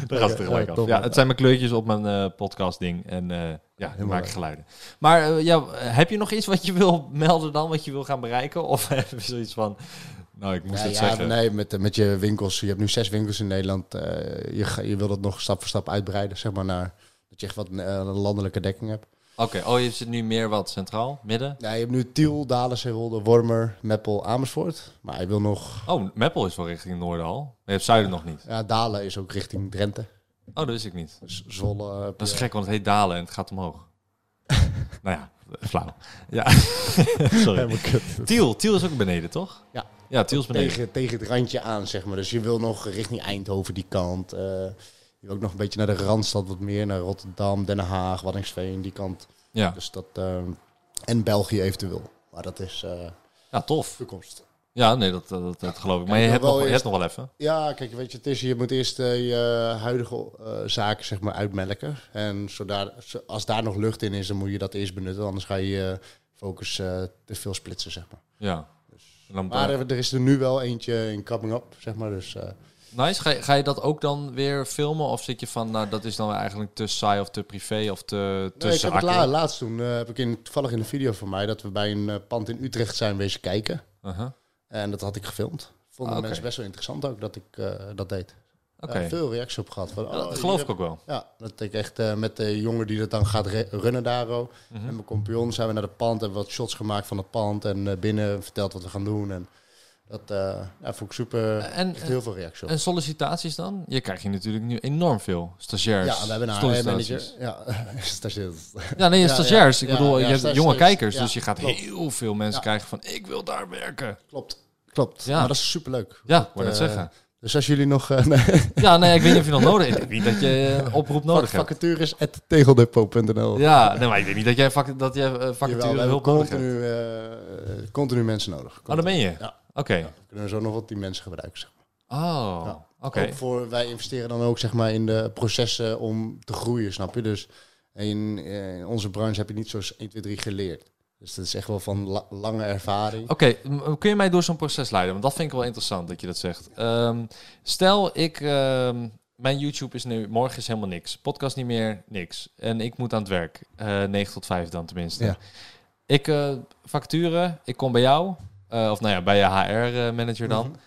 (laughs) Gaan ze tegelijk Ja, af. Ja, het zijn mijn kleurtjes op mijn eh podcast ding. En eh, ja, die maken geluiden. Maar eh, ja, heb je nog iets wat je wil melden dan? Wat je wil gaan bereiken? Of (laughs) heb je zoiets van... Nou, ik moest Ja, het ja, zeggen. nee, met, met je winkels. Je hebt nu zes winkels in Nederland. je, je wil dat nog stap voor stap uitbreiden, zeg maar, naar dat je echt wat landelijke dekking hebt. Oké, oh, je zit nu meer wat centraal? Midden? Ja, je hebt nu Tiel, Dalen, Zeewolde, Wormer, Meppel, Amersfoort. Maar je wil nog... Oh, Meppel is wel richting Noorden al. Maar je hebt Zuiden nog niet. Ja, Dalen is ook richting Drenthe. Oh, dat wist ik niet. Dus Zwolle. Dat is gek, want het heet Dalen en het gaat omhoog. (laughs) nou ja, flauw. Ja, (laughs) sorry. Tiel, Tiel is ook beneden, toch? Ja. Ja, Tiel is beneden. Tegen, tegen het randje aan, zeg maar. Dus je wil nog richting Eindhoven die kant. eh, ook nog een beetje naar de Randstad wat meer. Naar Rotterdam, Den Haag, Waddinxveen, die kant. Ja. Dus dat... eh, en België eventueel. Maar dat is eh ja, tof. toekomst. Ja, nee, dat, dat, dat geloof ik. Maar je hebt, nog, wel je hebt eerst- nog wel even. Ja, kijk, weet je, het is, je moet eerst eh, je huidige eh, zaken zeg maar uitmelken. En zodat, zo- als daar nog lucht in is, dan moet je dat eerst benutten. Anders ga je je focus te veel splitsen, zeg maar. Ja. Dan, Maar er, er is er nu wel eentje in coming up, zeg maar. Dus nice. Ga je, ga je dat ook dan weer filmen? Of zit je van, nou, dat is dan eigenlijk te saai of te privé of te, te nee, ik heb het la- laatst toen, eh, heb ik in, toevallig in een video van mij, dat we bij een eh, pand in Utrecht zijn wezen kijken. Uh-huh. En dat had ik gefilmd. Vonden Ah, mensen best wel interessant ook dat ik eh, dat deed. Oké. Ja, veel reacties op gehad. Van, Ja, oh, dat geloof ik ook wel. Ja, dat ik echt met de jongen die dat dan gaat runnen daar. ook. Mhm. En mijn compagnon zijn we naar het pand, hebben wat shots gemaakt van het pand. En binnen verteld wat we gaan doen. En dat eh, ja, vond ik super. En- heel veel reacties. En sollicitaties dan? Je krijgt hier natuurlijk nu enorm veel stagiairs. ja, we hebben een. HR-manager. Ja, (laughs) stagiairs. Ja, nee, Ja, stagiairs. ja, ik bedoel, ja, je ja, hebt jonge kijkers, Ja, dus je gaat klopt. heel veel mensen Ja. krijgen van, ik wil daar werken. Klopt. Klopt. Ja. Maar dat is superleuk. Ja, Dat, ik wou net eh, zeggen. Dus als jullie nog uh, (laughs) nee, Ja, nee, ik weet niet of je nog nodig hebt. Ik weet niet dat je een oproep nodig hebt. vacatures at tegeldepot.nl. Ja, nee, maar ik weet niet dat jij, vac dat jij eh, Jawel, vacature we hebben hulp nodig hebt. continu, eh, continu mensen nodig. Oh, dat ben je? Ja. Oké. Ja, we kunnen zo nog wat die mensen gebruiken. Zeg maar. Oh, Ja. oké. Voor, wij investeren dan ook zeg maar, in de processen om te groeien, snap je? Dus in, in onze branche heb je niet zoals 1, 2, 3 geleerd. Dus dat is echt wel van la- lange ervaring. Oké, kun je mij door zo'n proces leiden? Want dat vind ik wel interessant dat je dat zegt. Ehm, stel, ik, ehm, mijn YouTube is nu, morgen is helemaal niks. Podcast niet meer, niks. En ik moet aan het werk. Eh 9 tot 5 dan tenminste. Ja. Ik eh facturen, ik kom bij jou. Eh, of nou ja, bij je HR-manager dan. Mhm.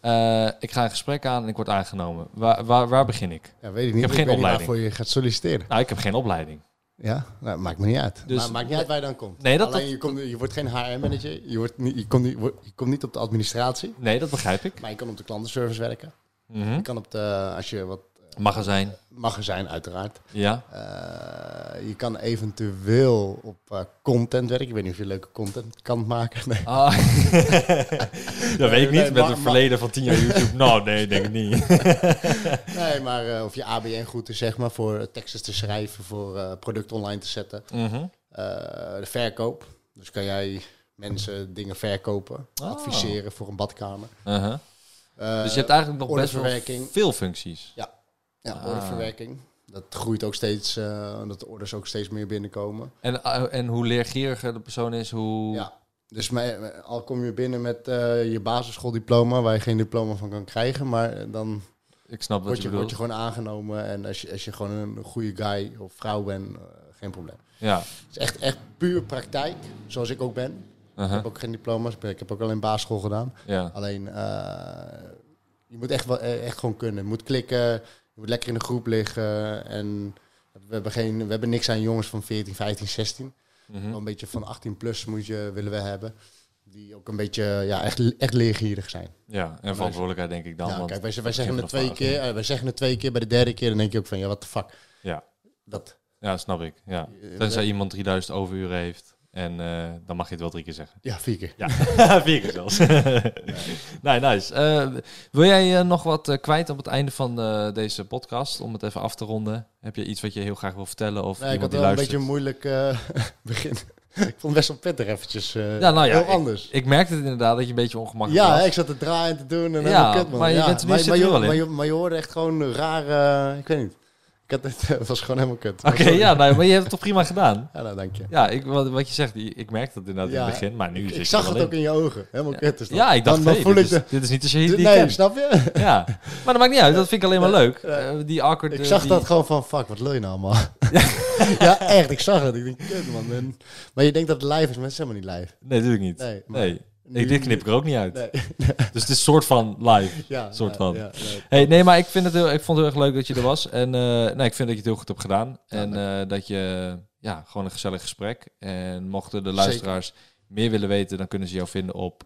Eh, ik ga een gesprek aan en ik word aangenomen. Waar, waar, waar begin ik? Ja, weet ik niet. heb Ik geen weet niet opleiding. waarvoor je gaat solliciteren. Nou, ik heb geen opleiding. Ja, nou, maakt me niet uit. Dus- maar maakt niet uit waar je dan komt. Nee, dat- Alleen dat- je, komt, je wordt geen HR-manager. Je, wordt niet, je, komt niet, je komt niet op de administratie. Nee, dat begrijp ik. Maar je kan op de klantenservice werken. Mhm. Je kan op de, als je wat Magazijn, magazijn uiteraard. ja. Eh, je kan eventueel op eh, content werken. Ik weet niet of je leuke content kan maken. (laughs) Nee. Ah. (laughs) dat weet ik niet. nee, Met een verleden van tien jaar YouTube. Nou, nee, denk ik niet. (laughs) nee, maar eh, of je ABN goed is, zeg maar, voor teksten te schrijven, voor product online te zetten. Mhm. De verkoop. Dus kan jij mensen dingen verkopen, Oh. adviseren voor een badkamer. Uh-huh. Dus je hebt eigenlijk nog best wel veel functies. Ja, Ah. orderverwerking. Dat groeit ook steeds, eh dat de orders ook steeds meer binnenkomen. En, eh, en hoe leergieriger de persoon is, hoe... Ja. Dus mij- al kom je binnen met eh, je basisschooldiploma, waar je geen diploma van kan krijgen, maar dan Ik snap wat je je, bedoelt. word je gewoon aangenomen. En als je, als je gewoon een goede guy of vrouw bent, geen probleem. Ja. Het is echt, echt puur praktijk, zoals ik ook ben. Ik Uh-huh. heb ook geen diploma's, ik heb ook alleen basisschool gedaan. ja. Alleen, eh, je moet echt, wel, echt gewoon kunnen. Je moet klikken, moet lekker in de groep liggen. En we hebben, geen, we hebben niks aan jongens van 14, 15, 16. Mhm. Wel Een beetje van 18 plus moet je, willen we hebben. Die ook een beetje ja, echt, echt leergierig zijn. ja, en verantwoordelijkheid denk ik dan. ja, want kijk, wij, wij, zeggen het twee keer, eh, wij zeggen het twee keer, bij de derde keer dan denk je ook van, ja, wat de fuck. Ja. Dat, Ja, snap ik. Ja. Eh, Tenzij iemand 3000 overuren heeft. En eh, dan mag je het wel drie keer zeggen. ja, vier keer. Ja, (laughs) vier keer zelfs. (laughs) nee, nice. Eh, wil jij eh, nog wat kwijt op het einde van deze podcast? Om het even af te ronden. Heb je iets wat je heel graag wil vertellen? Of Nee, ik had wel een beetje een moeilijk (laughs) begin. ik vond het best wel pittig eventjes. Ja, nou ja, heel ik- anders. Ik merkte het inderdaad dat je een beetje ongemakkelijk Ja, was. hè, ik zat te draaien te doen en Ja, helemaal kut, man. maar je ja, bent nu maar, maar, je, maar, je, maar je hoorde echt gewoon raar, eh, ik weet niet. Had het, het was gewoon helemaal kut. Oké, ja, nou, maar je hebt het toch prima gedaan? Ja, nou, dank je. Ja, ik, wat, wat je zegt, ik merkte dat inderdaad in het begin, maar nu Ik, zit ik zag het ook in je ogen. Helemaal kut is dat. Ja, ik dacht, dan, voel dit, ik is, de... dit is niet de shahid die Nee, snap je? (laughs) Ja, maar dat maakt niet uit. Dat vind ik alleen maar leuk. Eh, die awkward... Ik eh, zag die- dat gewoon van, fuck, wat lul je nou allemaal? (laughs) ja, echt, ik zag het. Ik denk, kut man. En- maar je denkt dat het live is, maar het is helemaal niet live. Nee, ik niet. Nee, maar Nee. Ik, dit knip ik er ook niet uit. Nee. (laughs) Dus het is een soort van live. Ja, soort van. ja, nee. Hey, nee, maar ik, vind het heel, ik vond het heel erg leuk dat je er was. En eh, nee, ik vind dat je het heel goed hebt gedaan. En eh, dat je, ja, gewoon een gezellig gesprek. En mochten de luisteraars meer willen weten, dan kunnen ze jou vinden op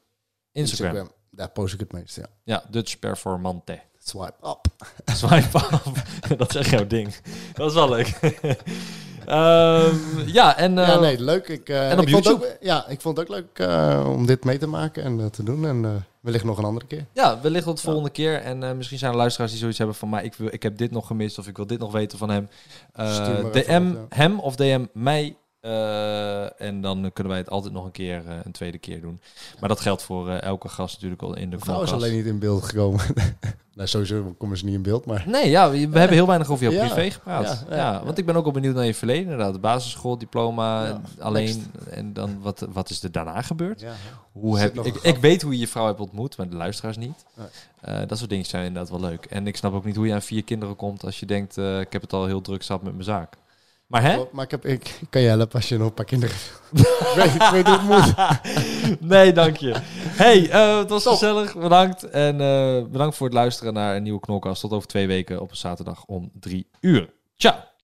Instagram. Daar post ik het meest, ja. Ja, Dutch Performante. Swipe up. Swipe af. (laughs) dat is echt jouw ding. Dat is wel leuk. (laughs) Ehm, ja, en... eh, ja, nee, leuk. Ik, eh, en op ik vond YouTube? Ook, ja, ik vond het ook leuk eh, om dit mee te maken en eh, te doen. En eh, wellicht nog een andere keer. Ja, wellicht tot de volgende keer. En eh, misschien zijn er luisteraars die zoiets hebben van... Maar ik, wil, ik heb dit nog gemist of ik wil dit nog weten van hem. Eh, DM hem of DM mij Eh, en dan kunnen wij het altijd nog een keer, eh, een tweede keer doen. Maar dat geldt voor eh, elke gast natuurlijk al in de vrouw is alleen niet in beeld gekomen. (laughs) nou, sowieso komen ze niet in beeld, maar... Nee, ja, we we (laughs) hebben heel weinig over jouw Ja, privé gepraat. Ja, ja, ja, want ik ben ook al benieuwd naar je verleden. Inderdaad, basisschool, diploma, alleen. next. En dan, wat, wat is er daarna gebeurd? Hoe heb, ik, ik weet hoe je je vrouw hebt ontmoet, maar de luisteraars niet. Dat soort dingen zijn inderdaad wel leuk. En ik snap ook niet hoe je aan vier kinderen komt als je denkt, ik heb het al heel druk zat met mijn zaak. Maar hè? Maar ik, heb, ik kan je helpen als je nog een paar kinderen ik, (laughs) weet, ik weet hoe het moet. (laughs) Nee, dank je. Hey, eh, het was gezellig. Bedankt. En eh, bedankt voor het luisteren naar een nieuwe Knolkast. Tot over twee weken op een zaterdag om drie uur. Ciao.